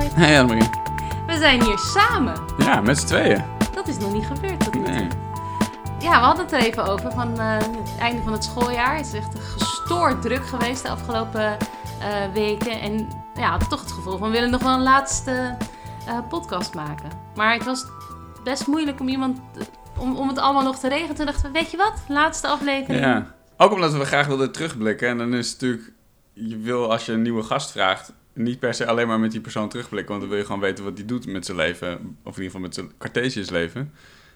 Noord. Hey Annemarie. We zijn hier samen. Ja, met z'n tweeën. Dat is nog niet gebeurd tot nu toe. Nee. Ja, we hadden het er even over van eh, het einde van het schooljaar. Het is echt gestoord druk geweest de afgelopen eh, weken. En ja, hadden toch het gevoel van we willen nog wel een laatste eh, podcast maken. Maar het was best moeilijk om iemand om, om het allemaal nog te regelen. Toen dachten we, weet je wat? Laatste aflevering. Ja. Ook omdat we graag wilden terugblikken. En dan is het natuurlijk, je wil als je een nieuwe gast vraagt, niet per se alleen maar met die persoon terugblikken. Want dan wil je gewoon weten wat die doet met zijn leven. Of in ieder geval met zijn Cartesius leven.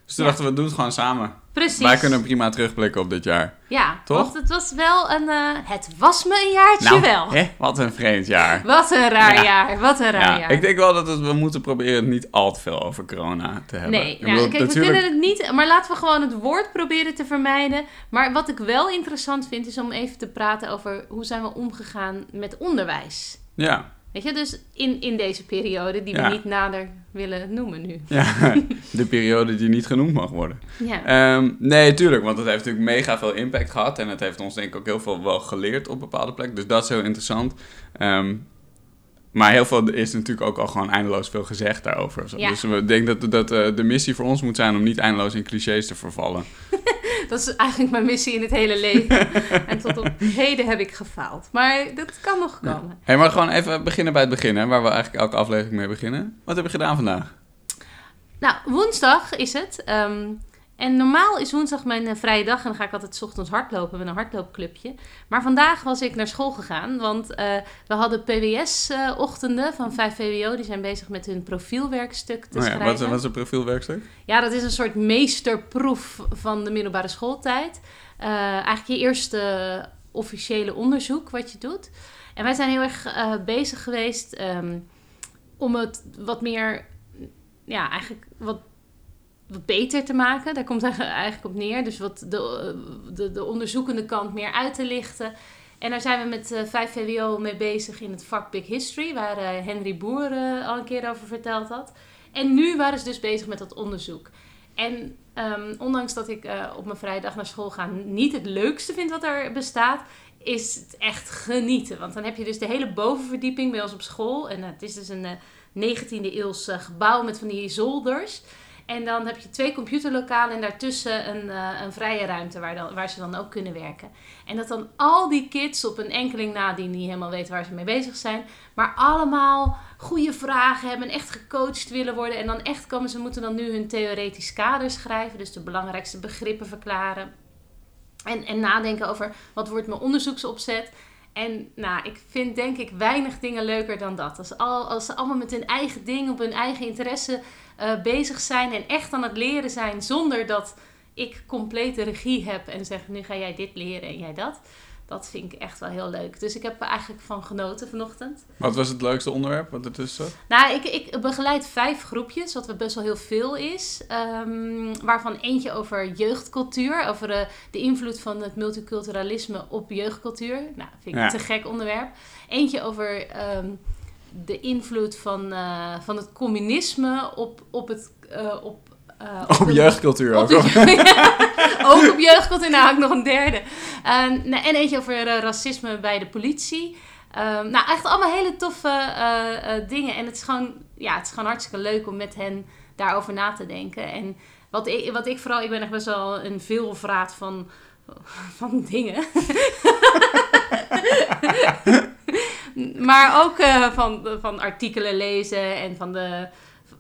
Dus toen Ja. dachten we, doen het gewoon samen. Precies. Wij kunnen prima terugblikken op dit jaar. Ja, Toch? want het was wel een... eh, het was me een jaartje Nou, wel. hè, wat een vreemd jaar. Wat een raar Ja. jaar. Wat een raar Ja, jaar. ik denk wel dat het- we moeten proberen niet al te veel over corona te hebben. Nee, nou, bedoel, kijk, we natuurlijk- kunnen het niet, maar laten we gewoon het woord proberen te vermijden. Maar wat ik wel interessant vind, is om even te praten over hoe zijn we omgegaan met onderwijs. Ja, Weet je, dus in, in deze periode, die we niet nader willen noemen nu. ja, de periode die niet genoemd mag worden. Ja, Ehm, nee, tuurlijk, want het heeft natuurlijk mega veel impact gehad. En het heeft ons denk ik ook heel veel wel geleerd op bepaalde plekken. Dus dat is heel interessant. Ehm, maar heel veel is natuurlijk ook al gewoon eindeloos veel gezegd daarover. Ja. Dus we denken dat, dat eh, de missie voor ons moet zijn om niet eindeloos in clichés te vervallen. dat is eigenlijk mijn missie in het hele leven. en tot op heden heb ik gefaald. Maar dat kan nog Ja. komen. Hey, maar gewoon even beginnen bij het begin, hè, waar we eigenlijk elke aflevering mee beginnen. Wat heb je gedaan vandaag? Nou, woensdag is het. ehm, en normaal is woensdag mijn eh, vrije dag. En dan ga ik altijd 's ochtends hardlopen met een hardloopclubje. Maar vandaag was ik naar school gegaan. Want eh, we hadden PWS-ochtenden van 5 VWO. Die zijn bezig met hun profielwerkstuk te Oh ja, schrijven. wat, wat is een profielwerkstuk? Ja, dat is een soort meesterproef van de middelbare schooltijd. Eh, eigenlijk je eerste officiële onderzoek wat je doet. En wij zijn heel erg eh, bezig geweest ehm, om het wat meer, ja, eigenlijk wat, wat beter te maken. Daar komt eigenlijk op neer. Dus wat de, de, de onderzoekende kant meer uit te lichten. En daar zijn we met eh 5 VWO mee bezig in het vak Big History, waar eh, Henry Boer eh, al een keer over verteld had. En nu waren ze dus bezig met dat onderzoek. En ehm, ondanks dat ik eh, op mijn vrije dag naar school ga niet het leukste vind wat er bestaat, is het echt genieten. Want dan heb je dus de hele bovenverdieping bij ons op school. En eh, het is dus een eh, 19e eeuws eh, gebouw met van die zolders. En dan heb je twee computerlokalen en daartussen een, eh, een vrije ruimte waar, dan, waar ze dan ook kunnen werken. En dat dan al die kids op een enkeling na die niet helemaal weten waar ze mee bezig zijn, maar allemaal goede vragen hebben en echt gecoacht willen worden. En dan echt komen ze moeten dan nu hun theoretisch kader schrijven, dus de belangrijkste begrippen verklaren. En, en nadenken over wat wordt mijn onderzoeksopzet. En nou, ik vind denk ik weinig dingen leuker dan dat. Als, al, als ze allemaal met hun eigen ding, op hun eigen interesse eh, bezig zijn en echt aan het leren zijn zonder dat ik complete regie heb en zeg nu ga jij dit leren en jij dat. Dat vind ik echt wel heel leuk. Dus ik heb er eigenlijk van genoten vanochtend. Wat was het leukste onderwerp wat ertussen zat? Nou, ik, ik begeleid vijf groepjes, wat best wel heel veel is. Ehm, waarvan eentje over jeugdcultuur, over de, de invloed van het multiculturalisme op jeugdcultuur. Nou, vind ik Ja. een te gek onderwerp. Eentje over ehm, de invloed van, eh, van het communisme op, op het... eh, op, eh, Op jeugdcultuur op ook. de- ook op jeugdcultuur. Nou, ik nog een derde. Ehm, nou, en eentje over eh, racisme bij de politie. Ehm, nou, echt allemaal hele toffe eh, dingen. En het is, gewoon, ja, het is gewoon hartstikke leuk om met hen daarover na te denken. En wat ik, wat ik vooral... Ik ben echt best wel een veelvraat van, van dingen. maar ook van, van artikelen lezen en van de...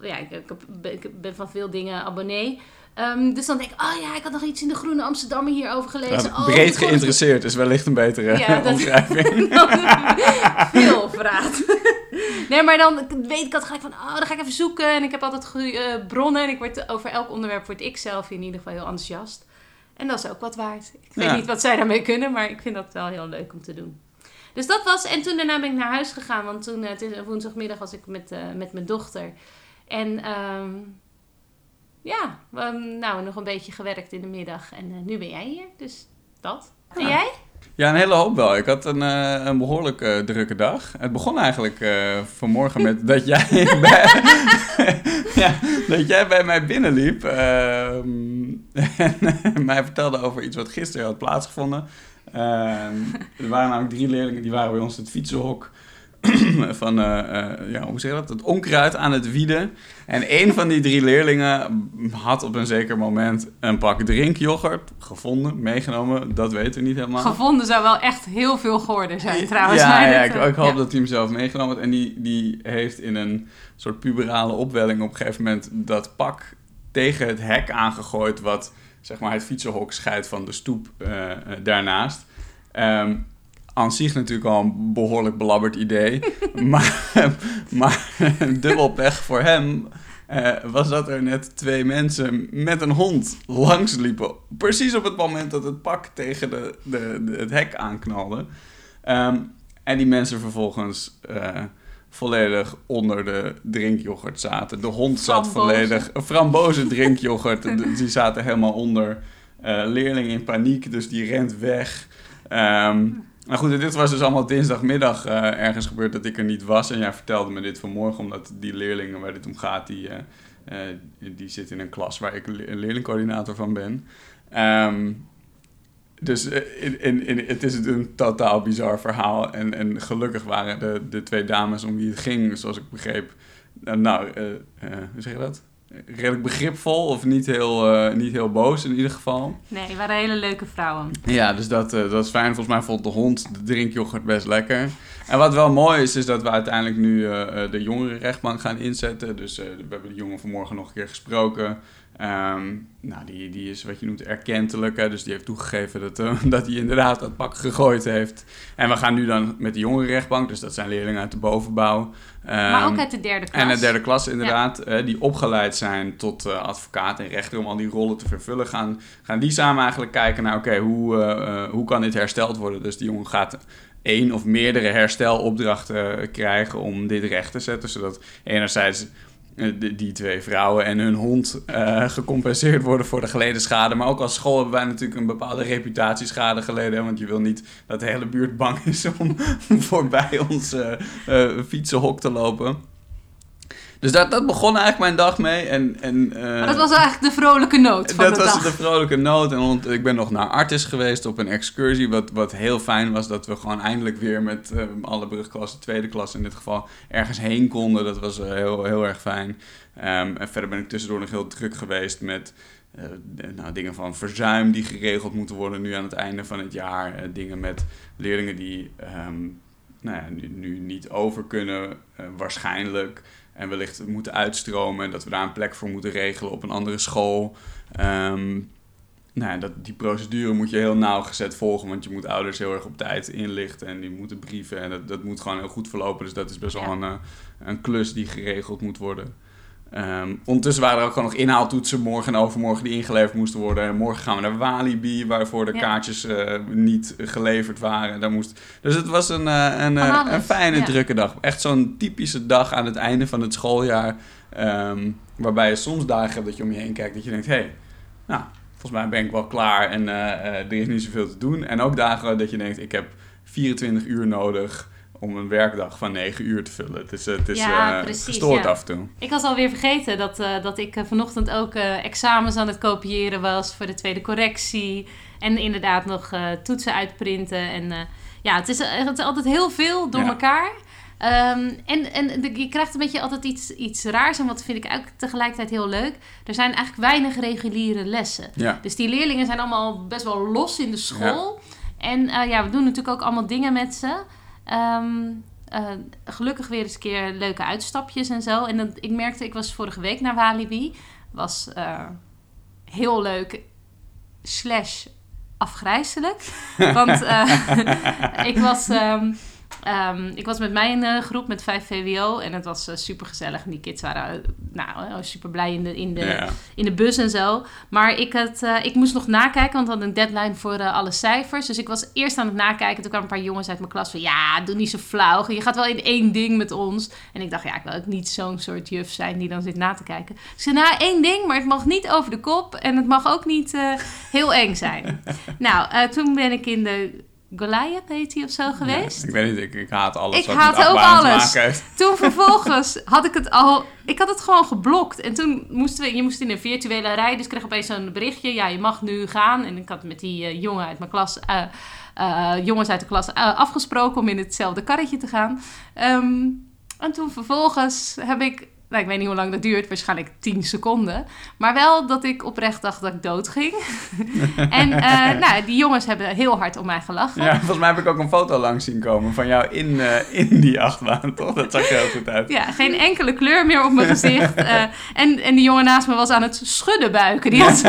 Ja, ik, ik, ben- van veel dingen abonnee. Ehm, dus dan denk ik, oh ja, ik had nog iets in de Groene Amsterdammer hierover gelezen. Oh, breed geïnteresseerd is wellicht een betere Ja, dat- omschrijving. Veel vraat. Nee, maar dan weet ik altijd gelijk van, oh, dan ga ik even zoeken. En ik heb altijd goede eh, bronnen. En ik word, over elk onderwerp word ik zelf in ieder geval heel enthousiast. En dat is ook wat waard. Ik weet Ja. niet wat zij daarmee kunnen, maar ik vind dat wel heel leuk om te doen. Dus dat was, en toen daarna ben ik naar huis gegaan. Want toen, eh, woensdagmiddag was ik met, eh, met mijn dochter. En ehm, ja, nou, nog een beetje gewerkt in de middag. En eh, nu ben jij hier, dus dat. En jij? Ja, een hele hoop wel. Ik had een, eh, een behoorlijk eh, drukke dag. Het begon eigenlijk vanmorgen met dat jij, bij, ja, dat jij bij mij binnenliep. ehm, en mij vertelde over iets wat gisteren had plaatsgevonden. Ehm, er waren namelijk drie leerlingen die waren bij ons het fietsenhok van eh, ja, hoe zeg je dat? Het onkruid aan het wieden. En een van die drie leerlingen had op een zeker moment een pak drinkyoghurt gevonden, meegenomen. Dat weten we niet helemaal. Gevonden zou wel echt heel veel geworden zijn trouwens. Ja, ja ik, ik hoop ja. dat hij hem zelf meegenomen had. En die, die heeft in een soort puberale opwelling op een gegeven moment dat pak tegen het hek aangegooid... wat zeg maar het fietsenhok scheidt van de stoep eh, daarnaast. Ehm aan zich natuurlijk al een behoorlijk belabberd idee. maar, maar dubbel pech voor hem eh, was dat er net twee mensen met een hond langs liepen. Precies op het moment dat het pak tegen de, de, de- het hek aanknalde. Ehm, en die mensen vervolgens eh, volledig onder de drinkyoghurt zaten. De hond zat Frambozen. volledig... Frambozen drinkyoghurt. die zaten helemaal onder. Eh leerling in paniek, dus die rent weg. Ehm maar goed, dit was dus allemaal dinsdagmiddag eh, ergens gebeurd dat ik er niet was. En jij vertelde me dit vanmorgen, omdat die leerlingen waar dit om gaat, die, eh, die zit in een klas waar ik le- leerlingcoördinator van ben. Ehm, dus in, in, in, het is een totaal bizar verhaal. En, en gelukkig waren de, de twee dames om wie het ging, zoals ik begreep, nou, hoe zeg je dat? Redelijk begripvol of niet heel, eh, niet heel boos in ieder geval. Nee, het waren hele leuke vrouwen. Ja, dus dat, eh, dat is fijn. Volgens mij vond de hond de drinkyoghurt best lekker. En wat wel mooi is, is dat we uiteindelijk nu eh, eh, de jongerenrechtbank gaan inzetten. Dus we hebben de jongen vanmorgen nog een keer gesproken. Ehm, nou, die, die is wat je noemt erkentelijk. Hè? Dus die heeft toegegeven dat, eh, dat hij inderdaad dat pak gegooid heeft. En we gaan nu dan met de jongerenrechtbank, dus dat zijn leerlingen uit de bovenbouw. maar Ehm, ook uit de derde klas. en de derde klas inderdaad, die opgeleid zijn tot eh, advocaat en rechter om al die rollen te vervullen, gaan, gaan die samen eigenlijk kijken naar, oké, hoe, eh, hoe kan dit hersteld worden? Dus die jongen gaat één of meerdere herstelopdrachten krijgen om dit recht te zetten, zodat enerzijds die, die twee vrouwen en hun hond eh, gecompenseerd worden voor de geleden schade. Maar ook als school hebben wij natuurlijk een bepaalde reputatieschade geleden. Want je wil niet dat de hele buurt bang is om voorbij ons eh, eh, fietsenhok te lopen. Dus dat, dat begon eigenlijk mijn dag mee. En, en, eh, Maar dat was eigenlijk de vrolijke noot van dat de was dag. de vrolijke noot. En ik ben nog naar Artis geweest op een excursie. Wat, wat heel fijn was dat we gewoon eindelijk weer met eh, alle brugklassen, tweede klas in dit geval, ergens heen konden. Dat was eh, heel, heel erg fijn. Ehm, en verder ben ik tussendoor nog heel druk geweest met nou, dingen van verzuim die geregeld moeten worden nu aan het einde van het jaar. Dingen met leerlingen die ehm, nou ja, nu, nu niet over kunnen, waarschijnlijk. En wellicht moeten uitstromen. En dat we daar een plek voor moeten regelen op een andere school. Ehm, nou ja, dat, die procedure moet je heel nauwgezet volgen. Want je moet ouders heel erg op tijd inlichten. En die moeten brieven. En dat, dat moet gewoon heel goed verlopen. Dus dat is best wel Ja. een, eh, een klus die geregeld moet worden. Ehm, ondertussen waren er ook gewoon nog inhaaltoetsen morgen en overmorgen die ingeleverd moesten worden. En morgen gaan we naar Walibi, waarvoor de Ja. kaartjes eh, niet geleverd waren. Daar moest... Dus het was een, eh, een, eh, een fijne, ja. drukke dag. Echt zo'n typische dag aan het einde van het schooljaar. ehm, waarbij je soms dagen hebt dat je om je heen kijkt dat je denkt... hé, hey, nou, volgens mij ben ik wel klaar en er is niet zoveel te doen. En ook dagen dat je denkt, ik heb 24 uur nodig om een werkdag van 9 uur te vullen. Het is, het is Ja, eh, precies, gestoord ja. af en toe. Ik was alweer vergeten dat, eh, dat ik eh, vanochtend ook eh, examens aan het kopiëren was voor de tweede correctie. En inderdaad nog eh, toetsen uitprinten. En eh, ja, het is, eh, het is altijd heel veel door Ja. elkaar. Ehm, en en de- je krijgt een beetje altijd iets, iets raars. En wat vind ik ook tegelijkertijd heel leuk. Er zijn eigenlijk weinig reguliere lessen. Ja. Dus die leerlingen zijn allemaal best wel los in de school. En eh, ja, we doen natuurlijk ook allemaal dingen met ze. Ehm, eh, gelukkig weer eens een keer leuke uitstapjes en zo. En dat, ik merkte, ik was vorige week naar Walibi. Was eh, heel leuk. Slash afgrijzelijk. Want eh, ik was... ehm, ehm, ik was met mijn eh, groep met 5 VWO en het was super gezellig. En die kids waren eh, nou, super blij in de, in, de, Ja. in de bus en zo. Maar ik, had, eh, ik moest nog nakijken, want we hadden een deadline voor eh, alle cijfers. Dus ik was eerst aan het nakijken. Toen kwamen een paar jongens uit mijn klas van... Ja, doe niet zo flauw. Je gaat wel in één ding met ons. En ik dacht, ja, ik wil ook niet zo'n soort juf zijn die dan zit na te kijken. Dus ik zei, nou, één ding, maar het mag niet over de kop. En het mag ook niet eh, heel eng zijn. nou, eh, toen ben ik in de Goliath heet hij of zo geweest. Ja, ik weet niet, ik, ik haat alles Ik haat ook alles. Toen vervolgens had ik het al... Ik had het gewoon geblokt. En toen moesten we... Je moest in een virtuele rij. Dus ik kreeg opeens zo'n berichtje. Ja, je mag nu gaan. En ik had met die eh, jongen uit mijn klas... eh, jongens uit de klas afgesproken om in hetzelfde karretje te gaan. Ehm, en toen vervolgens heb ik... Nou, ik weet niet hoe lang dat duurt. Waarschijnlijk 10 seconden. Maar wel dat ik oprecht dacht dat ik dood ging. en eh, nou, die jongens hebben heel hard om mij gelachen. Ja, volgens mij heb ik ook een foto langs zien komen van jou in, eh, in die achtbaan, toch? Dat zag er heel goed uit. Ja, geen enkele kleur meer op mijn gezicht. Eh, en, en die jongen naast me was aan het schudden buiken. Die had,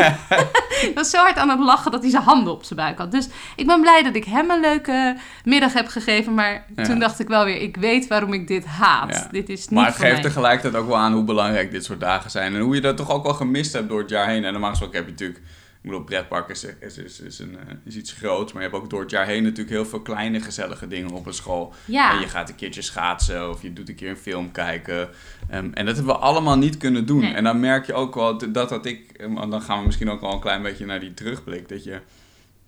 was zo hard aan het lachen dat hij zijn handen op zijn buik had. Dus ik ben blij dat ik hem een leuke middag heb gegeven. Maar Ja. toen dacht ik wel weer, ik weet waarom ik dit haat. Ja. Dit is niet Maar het geeft tegelijkertijd ook wel aan hoe belangrijk dit soort dagen zijn. En hoe je dat toch ook wel gemist hebt door het jaar heen. En normaal gesproken heb je natuurlijk... Ik bedoel, pretpark is, is, is, is, een, eh, is iets groots. Maar je hebt ook door het jaar heen natuurlijk heel veel kleine gezellige dingen op een school. Ja, En je gaat een keertje schaatsen of je doet een keer een film kijken. Ehm, en dat hebben we allemaal niet kunnen doen. Nee. En dan merk je ook wel dat, dat ik... want Dan gaan we misschien ook wel een klein beetje naar die terugblik. Dat je...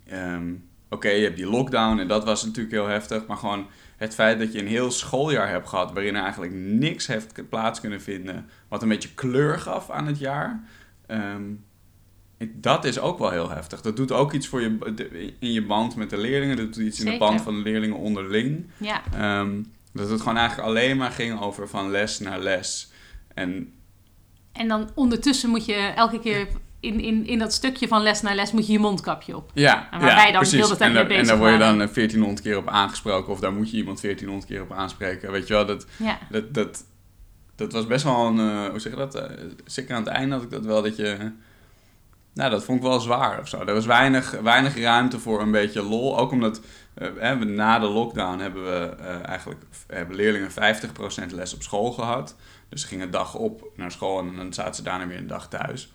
ehm, Oké, je hebt die lockdown en dat was natuurlijk heel heftig. Maar gewoon het feit dat je een heel schooljaar hebt gehad... waarin er eigenlijk niks heeft plaats kunnen vinden... wat een beetje kleur gaf aan het jaar... Ehm, dat is ook wel heel heftig. Dat doet ook iets voor je, in je band met de leerlingen. Dat doet iets in de band van de leerlingen onderling. ja. Ehm, dat het gewoon eigenlijk alleen maar ging over van les naar les. En En dan ondertussen moet je elke keer in, in, in dat stukje van les naar les moet je je mondkapje op. ja, En waar ja, wij dan precies. heel en, daar- en daar word je dan waren. eh, 1400 keer op aangesproken. Of daar moet je iemand 1400 keer op aanspreken. Weet je wel, dat, Ja, dat, dat, dat was best wel een... eh, hoe zeg je dat? Eh, zeker aan het einde had ik dat wel dat je... Nou, dat vond ik wel zwaar of zo. Er was weinig, weinig ruimte voor een beetje lol. Ook omdat eh, we, na de lockdown hebben we eh, eigenlijk hebben leerlingen 50% les op school gehad. Dus ze gingen een dag op naar school en dan zaten ze daarna weer een dag thuis.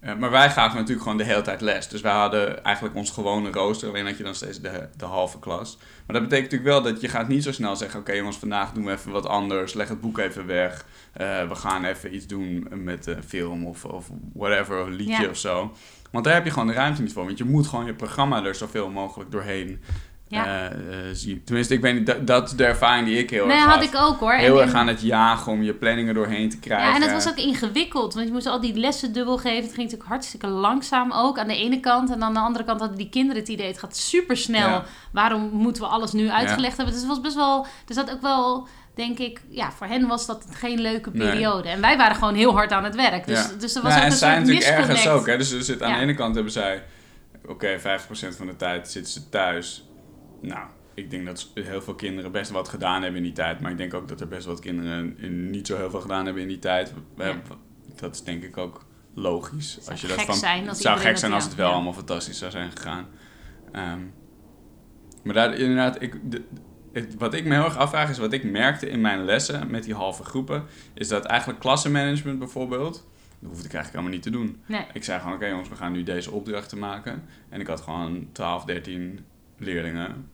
Eh, maar wij gaven natuurlijk gewoon de hele tijd les. Dus wij hadden eigenlijk ons gewone rooster. Alleen had je dan steeds de, de halve klas. Maar dat betekent natuurlijk wel dat je gaat niet zo snel zeggen... Oké jongens, vandaag doen we even wat anders. Leg het boek even weg. Eh, we gaan even iets doen met een film of, of whatever. Of een liedje Ja. of zo. Want daar heb je gewoon de ruimte niet voor. Want je moet gewoon je programma er zoveel mogelijk doorheen ja. eh, eh. Tenminste, ik weet niet, dat, dat is de ervaring die ik heel nee, erg had had. ik ook hoor. Heel En- erg en- aan het jagen om je planningen doorheen te krijgen. Ja, en het was ook ingewikkeld, want je moest al die lessen dubbel geven. Het ging natuurlijk hartstikke langzaam ook aan de ene kant. En aan de andere kant hadden die kinderen het idee, het gaat super snel. Ja. Waarom moeten we alles nu uitgelegd hebben? Dus het was best wel, dus dat ook wel, denk ik, ja, voor hen was dat geen leuke Nee. periode. En wij waren gewoon heel hard aan het werk. Dus, Ja. dus er was Nou, ook en een zij soort natuurlijk ergens ook. Hè? Dus er zit, aan Ja. de ene kant hebben zij... Oké, 50% van de tijd zitten ze thuis. Nou, ik denk dat heel veel kinderen best wat gedaan hebben in die tijd. Maar ik denk ook dat er best wat kinderen in- niet zo heel veel gedaan hebben in die tijd. Ja. Dat is denk ik ook logisch. zou als je dat gek van, zijn als het zou gek zijn dat- als het wel ja. allemaal fantastisch zou zijn gegaan. Ehm, maar daar inderdaad... Ik, de- het- wat ik me heel erg afvraag is wat ik merkte in mijn lessen met die halve groepen. Is dat eigenlijk klassenmanagement bijvoorbeeld... Dat hoefde ik eigenlijk helemaal niet te doen. Nee. Ik zei gewoon, oké jongens, we gaan nu deze opdrachten maken. En ik had gewoon 12, 13 leerlingen.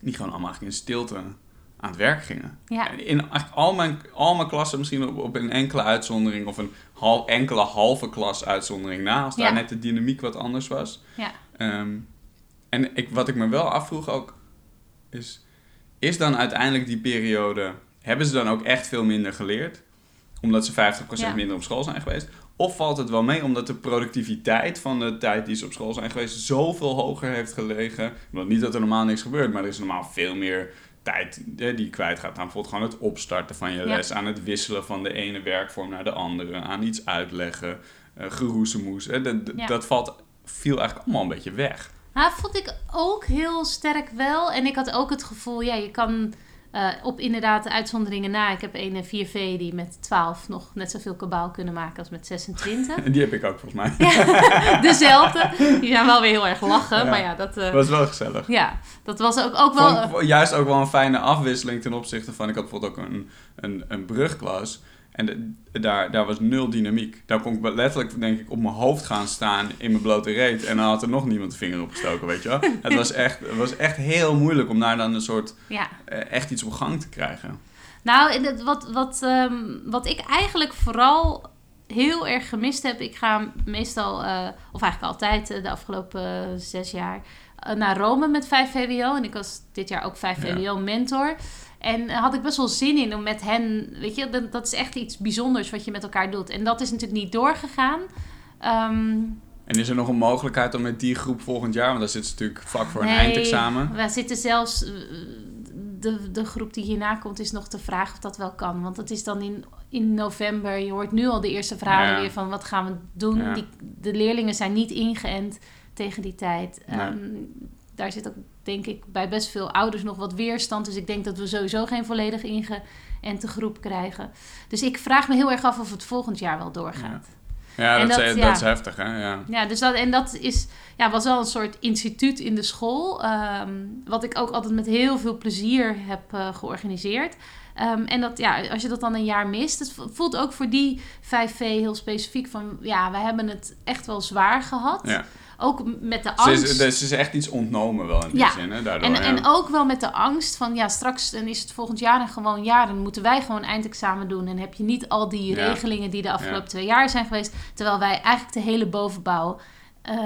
Die gewoon allemaal eigenlijk in stilte aan het werk gingen. Ja. In al mijn, al mijn klassen, misschien op, op een enkele uitzondering... of een hal, enkele halve klas uitzondering na... als daar Ja. net de dynamiek wat anders was. Ja. Ehm, en ik, wat ik me wel afvroeg ook... is, is dan uiteindelijk die periode... hebben ze dan ook echt veel minder geleerd? Omdat ze 50% Ja. minder op school zijn geweest? Of valt het wel mee omdat de productiviteit van de tijd die ze op school zijn geweest zoveel hoger heeft gelegen? Niet dat er normaal niks gebeurt, maar er is normaal veel meer tijd die kwijtgaat aan bijvoorbeeld gewoon het opstarten van je Ja. les, aan het wisselen van de ene werkvorm naar de andere, aan iets uitleggen, eh geroezemoes. Dat, Ja. valt, viel eigenlijk allemaal een beetje weg. Nou, vond ik ook heel sterk wel. En ik had ook het gevoel, ja, je kan eh, op inderdaad de uitzonderingen na. Ik heb een 4V die met 12 nog net zoveel kabaal kunnen maken als met 26. En die heb ik ook volgens mij. Dezelfde. Die zijn wel weer heel erg lachen. Ja. Maar ja, dat, eh, was wel gezellig. ja, dat was ook, ook wel... Vond ik juist ook wel een fijne afwisseling ten opzichte van... Ik had bijvoorbeeld ook een, een, een brugklas. En de- daar, daar was nul dynamiek. Daar kon ik letterlijk, denk ik, op mijn hoofd gaan staan in mijn blote reet. En dan had er nog niemand de vinger opgestoken, weet je wel. Het was echt, het was echt heel moeilijk om daar dan een soort... ja. eh, echt iets op gang te krijgen. Nou, wat, wat, ehm, wat ik eigenlijk vooral heel erg gemist heb. Ik ga meestal, eh, of eigenlijk altijd eh, de afgelopen zes jaar, naar Rome met 5 VWO. En ik was dit jaar ook 5 Ja. VWO mentor. En had ik best wel zin in om met hen, weet je, dat, dat is echt iets bijzonders wat je met elkaar doet. En dat is natuurlijk niet doorgegaan. Ehm, En is er nog een mogelijkheid om met die groep volgend jaar, want daar zit ze natuurlijk vlak voor een Nee, eindexamen. We zitten zelfs. eh, De, de groep die hierna komt, is nog te vragen of dat wel kan. Want dat is dan in, in november. Je hoort nu al de eerste verhalen Ja. weer van wat gaan we doen. Ja. Die, de leerlingen zijn niet ingeënt tegen die tijd. Nee. Ehm, daar zit ook, denk ik, bij best veel ouders nog wat weerstand. Dus ik denk dat we sowieso geen volledig ingeënte groep krijgen. Dus ik vraag me heel erg af of het volgend jaar wel doorgaat. Ja, dat, dat- is, ja. dat is heftig, hè? Ja. Ja, dus dat, en dat is, ja, was wel een soort instituut in de school. ehm, wat ik ook altijd met heel veel plezier heb eh, georganiseerd. Ehm, en dat, ja, als je dat dan een jaar mist, het voelt ook voor die 5V heel specifiek van, ja, wij hebben het echt wel zwaar gehad. Ja. Ook met de Ze angst. is, ze is echt iets ontnomen wel in die Ja. zin, hè? Daardoor, En, ja. en ook wel met de angst van, ja, straks dan is het volgend jaar een gewoon jaar. Dan moeten wij gewoon eindexamen doen. En heb je niet al die Ja. regelingen die de afgelopen twee jaar zijn geweest. Terwijl wij eigenlijk de hele bovenbouw eh,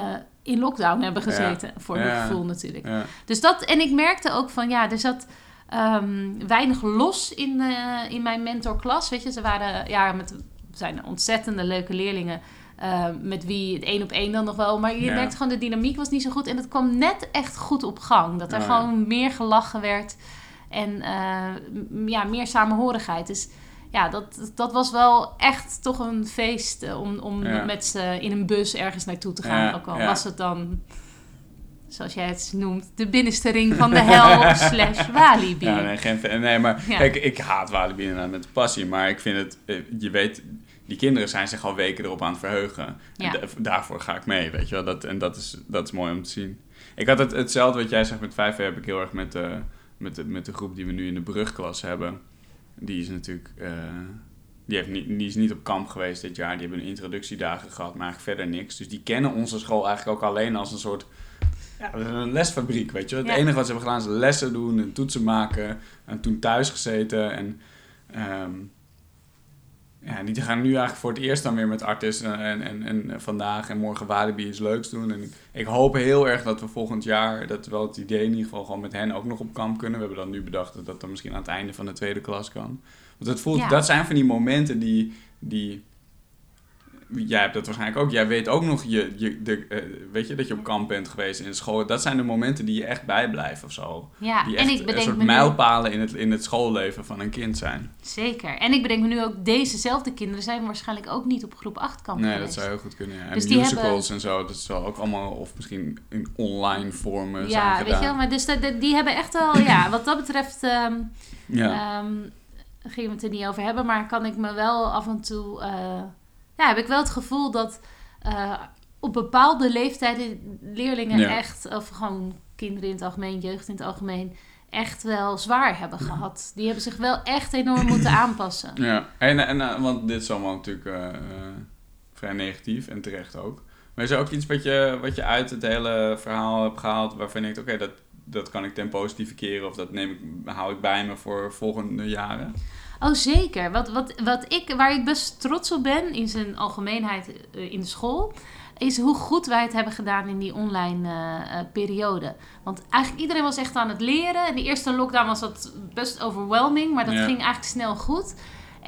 in lockdown hebben gezeten. Voor mijn gevoel natuurlijk. Dus dat, en ik merkte ook van, ja, er zat ehm, weinig los in, eh, in mijn mentorklas. Weet je, ze waren, ja, met, zijn ontzettende leuke leerlingen. Eh, met wie het één op één dan nog wel. Maar je Ja. merkte gewoon, de dynamiek was niet zo goed. En het kwam net echt goed op gang. Dat er Oh, ja. gewoon meer gelachen werd. En eh, ja, meer samenhorigheid. Dus ja, dat, dat was wel echt toch een feest eh, om, om Ja. met ze in een bus ergens naartoe te gaan. Ook al was het dan, zoals jij het noemt, de binnenste ring van de hel slash Walibi. Ja, nee, geen, nee maar kijk, ik haat Walibi inderdaad met passie, maar ik vind het, je weet, die kinderen zijn zich al weken erop aan het verheugen. Ja. En da- daarvoor ga ik mee, weet je wel, dat, en dat is, dat is mooi om te zien. Ik had het, hetzelfde wat jij zegt met 5 heb ik heel erg met de, met, de, met de groep die we nu in de brugklas hebben. Die is natuurlijk, eh, die, heeft niet, die is niet op kamp geweest dit jaar, die hebben een introductiedagen gehad, maar eigenlijk verder niks. Dus die kennen onze school eigenlijk ook alleen als een soort ja, een lesfabriek, weet je. wel. Het Ja. enige wat ze hebben gedaan is lessen doen en toetsen maken. En toen thuis gezeten. En ehm, ja, die gaan nu eigenlijk voor het eerst dan weer met Artis en, en, en, en vandaag en morgen Walibi iets leuks doen. En ik, ik hoop heel erg dat we volgend jaar, dat wel het idee in ieder geval gewoon met hen ook nog op kamp kunnen. We hebben dan nu bedacht dat dat dan misschien aan het einde van de tweede klas kan. Want het voelt, Ja. dat zijn van die momenten die, die jij hebt dat waarschijnlijk ook. Jij weet ook nog, je, je, de, eh, weet je, dat je op kamp bent geweest in school. Dat zijn de momenten die je echt bijblijven of zo. Ja, Die en echt ik een soort me mijlpalen in het, in het schoolleven van een kind zijn. zeker. En ik bedenk me nu ook, dezezelfde kinderen zijn waarschijnlijk ook niet op groep 8 kamp Nee, dat zou heel goed kunnen. Ja. En Dus die musicals en zo, dat zal ook allemaal, of misschien in online vormen zijn Ja, gedaan. weet je wel, maar dus die hebben echt wel, ja, wat dat betreft ehm Ja, ehm, gingen we het er niet over hebben, maar kan ik me wel af en toe, eh, ja, heb ik wel het gevoel dat eh, op bepaalde leeftijden leerlingen Ja. echt, of gewoon kinderen in het algemeen, jeugd in het algemeen, echt wel zwaar hebben gehad. Die hebben zich wel echt enorm moeten aanpassen. ja. En, en, eh, want dit is allemaal natuurlijk eh, vrij negatief en terecht ook. Maar is er ook iets wat je, wat je uit het hele verhaal hebt gehaald waarvan je denkt, oké, dat, dat kan ik ten positieve keren of dat neem ik, hou ik bij me voor volgende jaren? Oh, zeker. Wat, wat, wat ik, waar ik best trots op ben in zijn algemeenheid eh, in de school, is hoe goed wij het hebben gedaan in die online eh, eh, periode. Want eigenlijk iedereen was echt aan het leren. In de eerste lockdown was dat best overwhelming, maar dat Ja. ging eigenlijk snel goed.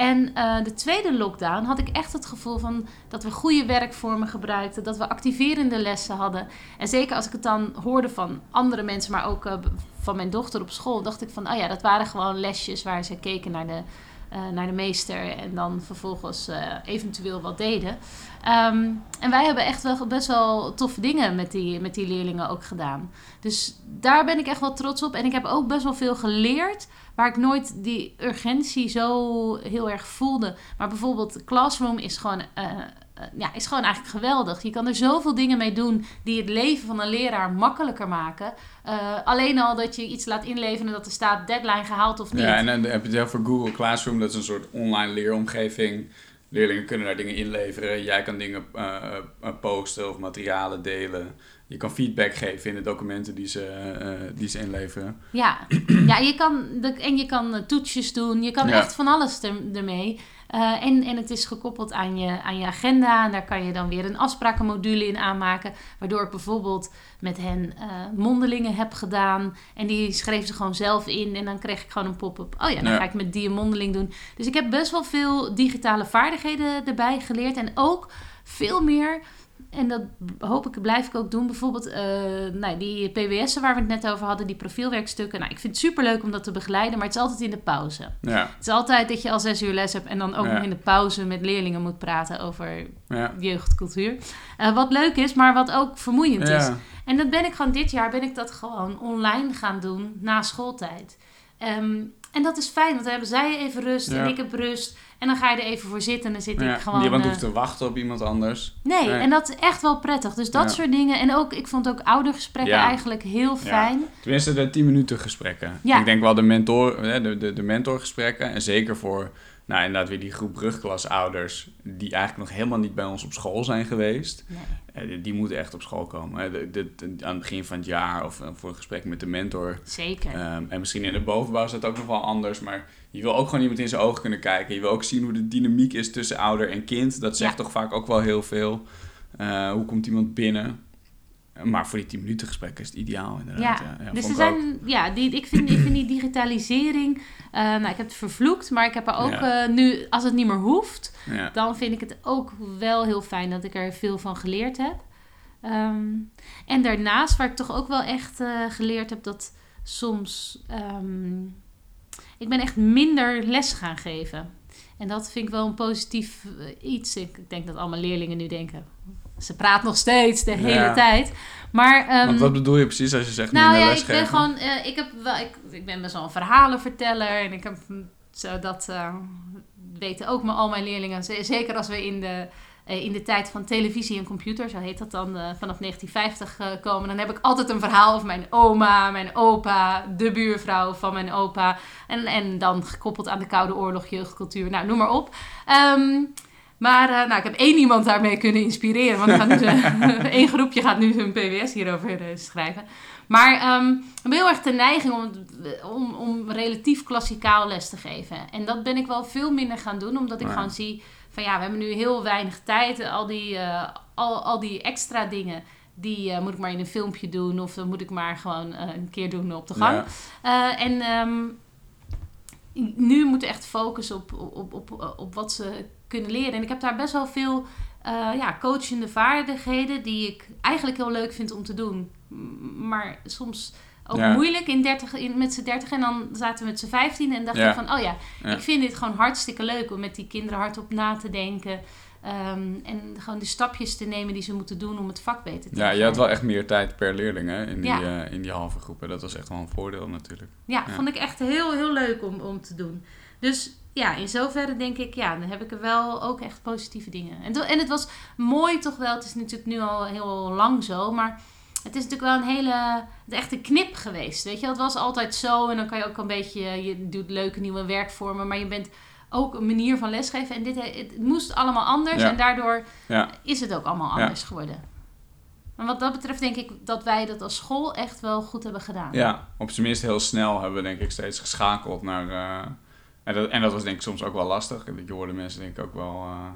En eh, de tweede lockdown had ik echt het gevoel van dat we goede werkvormen gebruikten, dat we activerende lessen hadden. En zeker als ik het dan hoorde van andere mensen, maar ook eh, van mijn dochter op school, dacht ik van, oh ja, dat waren gewoon lesjes waar ze keken naar de, eh, naar de meester en dan vervolgens eventueel wat deden. Ehm, en wij hebben echt wel best wel toffe dingen met die, met die leerlingen ook gedaan. Dus daar ben ik echt wel trots op. En ik heb ook best wel veel geleerd waar ik nooit die urgentie zo heel erg voelde. Maar bijvoorbeeld Classroom is gewoon, eh, eh, ja, is gewoon eigenlijk geweldig. Je kan er zoveel dingen mee doen die het leven van een leraar makkelijker maken. Eh, alleen al dat je iets laat inleveren dat er staat deadline gehaald of niet. Ja, en dan heb je het voor Google Classroom, dat is een soort online leeromgeving. Leerlingen kunnen daar dingen inleveren. Jij kan dingen posten of materialen delen. Je kan feedback geven in de documenten die ze, eh, die ze inleveren. Ja, ja je kan, de- en je kan eh, toetsjes doen. Je kan Ja. echt van alles er, ermee. Eh, en, en het is gekoppeld aan je, aan je agenda. En daar kan je dan weer een afsprakenmodule in aanmaken. Waardoor ik bijvoorbeeld met hen uh, mondelingen heb gedaan. En die schreef ze gewoon zelf in. En dan kreeg ik gewoon een pop-up. Oh ja, dan ga ik met die een mondeling doen. Dus ik heb best wel veel digitale vaardigheden erbij geleerd. En ook veel meer en dat hoop ik, blijf ik ook doen. Bijvoorbeeld uh, nou, die PBS'en waar we het net over hadden, die profielwerkstukken. Nou, ik vind het superleuk om dat te begeleiden, maar het is altijd in de pauze. Ja. Het is altijd dat je al zes uur les hebt en dan ook nog in de pauze met leerlingen moet praten over ja. jeugdcultuur. Uh, wat leuk is, maar wat ook vermoeiend is. En dat ben ik gewoon dit jaar, ben ik dat gewoon online gaan doen na schooltijd. Um, en dat is fijn, want dan hebben zij even rust en ik heb rust. En dan ga je er even voor zitten en dan zit ik gewoon... Niemand hoeft te wachten op iemand anders. Nee, en dat is echt wel prettig. Dus dat soort dingen. En ook, ik vond ook oudergesprekken eigenlijk heel fijn. Tenminste, de 10 minuten gesprekken. Ik denk wel de, mentor, de, de, de mentorgesprekken. En zeker voor nou, inderdaad weer die groep brugklasouders... die eigenlijk nog helemaal niet bij ons op school zijn geweest. Nee. Eh, die moeten echt op school komen. De, de, aan het begin van het jaar of eh, voor een gesprek met de mentor. Zeker. Um, en misschien in de bovenbouw is dat ook nog wel anders. Maar je wil ook gewoon iemand in zijn ogen kunnen kijken. Je wil ook zien hoe de dynamiek is tussen ouder en kind. Dat zegt toch vaak ook wel heel veel. Uh, hoe komt iemand binnen? Maar voor die 10 minuten gesprek is het ideaal inderdaad. Ja, ja. dus er zijn, ja, die, ik, vind, ik vind die digitalisering, uh, nou, ik heb het vervloekt, maar ik heb er ook uh, nu, als het niet meer hoeft, dan vind ik het ook wel heel fijn dat ik er veel van geleerd heb. Um, en daarnaast, waar ik toch ook wel echt uh, geleerd heb dat soms, um, ik ben echt minder les gaan geven. En dat vind ik wel een positief iets. Ik denk dat allemaal leerlingen nu denken, ze praat nog steeds de hele tijd. Maar, um, wat bedoel je precies als je zegt nou, ja, ik ben gewoon, uh, ik, heb wel, ik, ik ben best wel een verhalenverteller. En ik heb zo dat uh, weten ook al mijn leerlingen. Zeker als we in de, uh, in de tijd van televisie en computer, zo heet dat dan, vanaf 1950 komen. Dan heb ik altijd een verhaal over mijn oma, mijn opa, de buurvrouw van mijn opa. En, en dan gekoppeld aan de Koude Oorlog, jeugdcultuur, nou noem maar op. Um, maar uh, nou, ik heb één iemand daarmee kunnen inspireren. Want gaat nu één groepje gaat nu een PWS hierover uh, schrijven. Maar um, ik heb heel erg de neiging om, om, om relatief klassikaal les te geven. En dat ben ik wel veel minder gaan doen. Omdat ik gewoon zie van ja, we hebben nu heel weinig tijd. Al die, uh, al, al die extra dingen die moet ik maar in een filmpje doen. Of dan moet ik maar gewoon een keer doen op de gang. Ja. en um, nu moeten we echt focussen op, op, op, op wat ze kunnen leren. En ik heb daar best wel veel uh, ja, coachende vaardigheden die ik eigenlijk heel leuk vind om te doen. Maar soms ook moeilijk in 30, in, met z'n 30 en dan zaten we met z'n 15 en dacht ik van, oh ja, ik vind dit gewoon hartstikke leuk om met die kinderen hardop na te denken. Um, en gewoon de stapjes te nemen die ze moeten doen om het vak beter te Ja, je had wel echt meer tijd per leerling hè, in, die, uh, in die halve groepen. Dat was echt wel een voordeel natuurlijk. Ja, vond ik echt heel, heel leuk om, om te doen. Dus ja, in zoverre denk ik, ja, dan heb ik er wel ook echt positieve dingen. En, en het was mooi toch wel, het is natuurlijk nu al heel lang zo, maar het is natuurlijk wel een hele, het echt een knip geweest, weet je. Het was altijd zo en dan kan je ook een beetje, je doet leuke nieuwe werkvormen, maar je bent ook een manier van lesgeven. En dit, het moest allemaal anders en daardoor ja. is het ook allemaal anders geworden. En wat dat betreft denk ik dat wij dat als school echt wel goed hebben gedaan. Ja, op zijn minst heel snel hebben we denk ik steeds geschakeld naar... Uh en dat, en dat was denk ik soms ook wel lastig. Je hoorde mensen denk ik ook wel... Uh.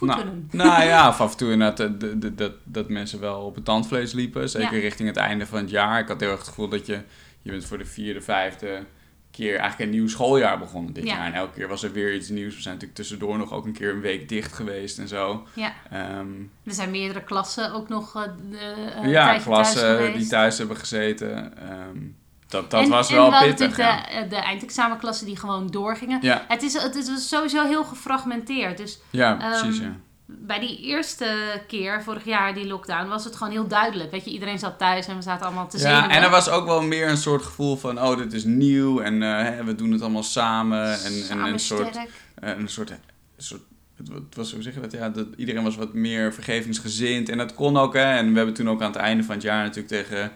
Nou, nou, ja, af en toe inderdaad dat, dat, dat, dat mensen wel op het tandvlees liepen. Zeker richting het einde van het jaar. Ik had heel erg het gevoel dat je... Je bent voor de vierde, vijfde keer eigenlijk een nieuw schooljaar begonnen dit jaar. En elke keer was er weer iets nieuws. We zijn natuurlijk tussendoor nog ook een keer een week dicht geweest en zo. Ja. Um, er zijn meerdere klassen ook nog uh, Ja, klassen die thuis hebben gezeten. Um, dat, dat was wel en pittig. De, ja. de eindexamenklassen die gewoon doorgingen. Ja. Het, is, het is sowieso heel gefragmenteerd. Dus, ja, precies. Um, ja. Bij die eerste keer, vorig jaar, die lockdown, was het gewoon heel duidelijk. Weet je, iedereen zat thuis en we zaten allemaal te zien. Ja, en er was ook wel meer een soort gevoel van, oh, dit is nieuw en uh, we doen het allemaal samen. En, en een soort, uh, een soort, soort het was, hoe zeg je dat? Ja, dat, iedereen was wat meer vergevingsgezind. En dat kon ook, hè. En we hebben toen ook aan het einde van het jaar natuurlijk tegen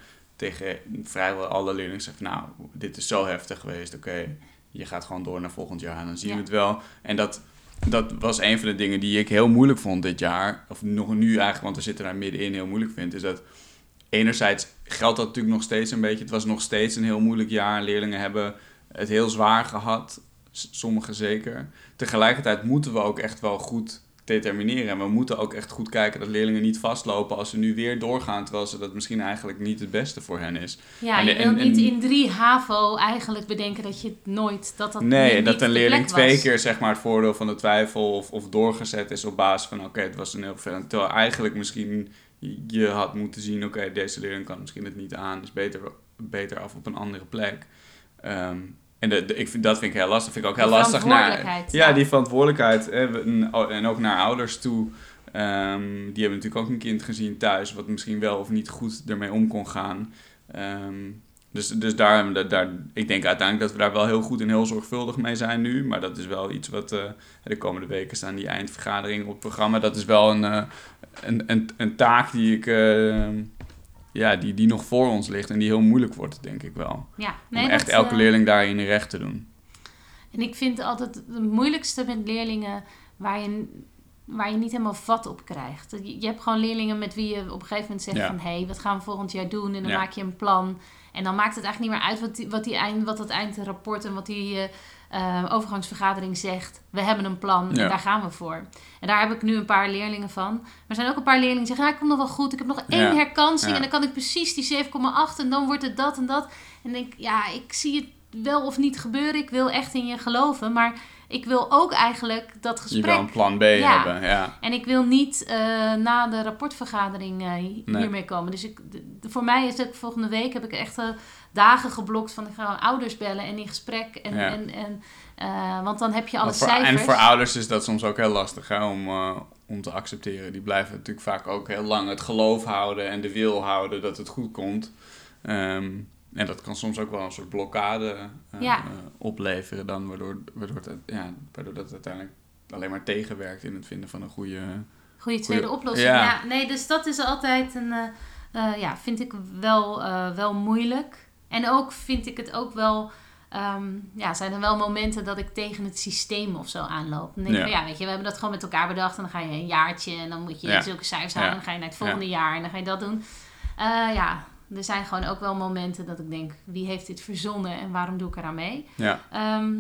tegen vrijwel alle leerlingen zeggen nou, dit is zo heftig geweest, oké, je gaat gewoon door naar volgend jaar en dan zien we het wel. En dat, dat was een van de dingen die ik heel moeilijk vond dit jaar, of nog nu eigenlijk, want we zitten daar middenin, heel moeilijk vind, is dat enerzijds geldt dat natuurlijk nog steeds een beetje, het was nog steeds een heel moeilijk jaar, leerlingen hebben het heel zwaar gehad, Sommigen zeker. Tegelijkertijd moeten we ook echt wel goed determineren. En we moeten ook echt goed kijken dat leerlingen niet vastlopen als ze nu weer doorgaan, terwijl ze dat misschien eigenlijk niet het beste voor hen is. Ja, En- je wil niet in drie HAVO eigenlijk bedenken dat je het nooit, dat dat Nee, en dat een leerling twee keer zeg maar het voordeel van de twijfel of, of doorgezet is op basis van oké, het was een heel vervelend. Terwijl eigenlijk misschien je had moeten zien, oké, deze leerling kan misschien het niet aan, is beter, beter af op een andere plek. Ehm, en de, de- ik dat vind ik heel lastig. vind ik ook heel lastig naar. Ja, die verantwoordelijkheid. hè, we- en- en ook naar ouders toe. Ehm, die hebben natuurlijk ook een kind gezien thuis, wat misschien wel of niet goed ermee om kon gaan. Ehm, dus, dus daar, daar, ik denk uiteindelijk dat we daar wel heel goed en heel zorgvuldig mee zijn nu. Maar dat is wel iets wat eh, de komende weken staan die eindvergaderingen op het programma. Dat is wel een, eh, een, een, een taak die, ik, eh, ja, die, die nog voor ons ligt en die heel moeilijk wordt, denk ik wel. Ja, Om nee, echt dat, elke eh, leerling daarin recht te doen. En ik vind altijd het moeilijkste met leerlingen waar je, waar je niet helemaal vat op krijgt. Je, je hebt gewoon leerlingen met wie je op een gegeven moment zegt Ja. van... hé, hey, wat gaan we volgend jaar doen? En dan Ja. maak je een plan. En dan maakt het eigenlijk niet meer uit wat, die, wat, die eind, wat dat eindrapport en wat die eh, eh, overgangsvergadering zegt. We hebben een plan Ja. en daar gaan we voor. En daar heb ik nu een paar leerlingen van. Maar er zijn ook een paar leerlingen die zeggen... Ja, ik kom nog wel goed. Ik heb nog één herkansing en dan kan ik precies die 7,8 en dan wordt het dat en dat. En ik denk, ja, ik zie het wel of niet gebeuren. Ik wil echt in je geloven. Maar ik wil ook eigenlijk dat Je wil een gesprek. plan B Ja. hebben, ja. En ik wil niet eh, na de rapportvergadering eh, Nee. hiermee komen. Dus ik, voor mij is het volgende week heb ik echt eh, dagen geblokt van ik ga ouders bellen en in gesprek. En, Ja. en, en, want dan heb je alle voor- cijfers. En voor ouders is dat soms ook heel lastig hè, om, om te accepteren. Die blijven natuurlijk vaak ook heel lang het geloof houden en de wil houden dat het goed komt. Ehm, en dat kan soms ook wel een soort blokkade eh, Ja. eh, opleveren dan, waardoor, waardoor, het, ja, waardoor dat uiteindelijk alleen maar tegenwerkt in het vinden van een goede... Goede tweede oplossing. Ja. Ja. nee, dus dat is altijd een, eh, ja, vind ik wel, wel moeilijk. En ook vind ik het ook wel, ehm, ja, zijn er wel momenten dat ik tegen het systeem of zo aanloop. Dan denk Ja. van, ja, weet je, we hebben dat gewoon met elkaar bedacht en dan ga je een jaartje en dan moet je Ja. zulke cijfers halen Ja. en dan ga je naar het volgende jaar en dan ga je dat doen. Ja, er zijn gewoon ook wel momenten dat ik denk, wie heeft dit verzonnen en waarom doe ik eraan mee? Ja, Ehm,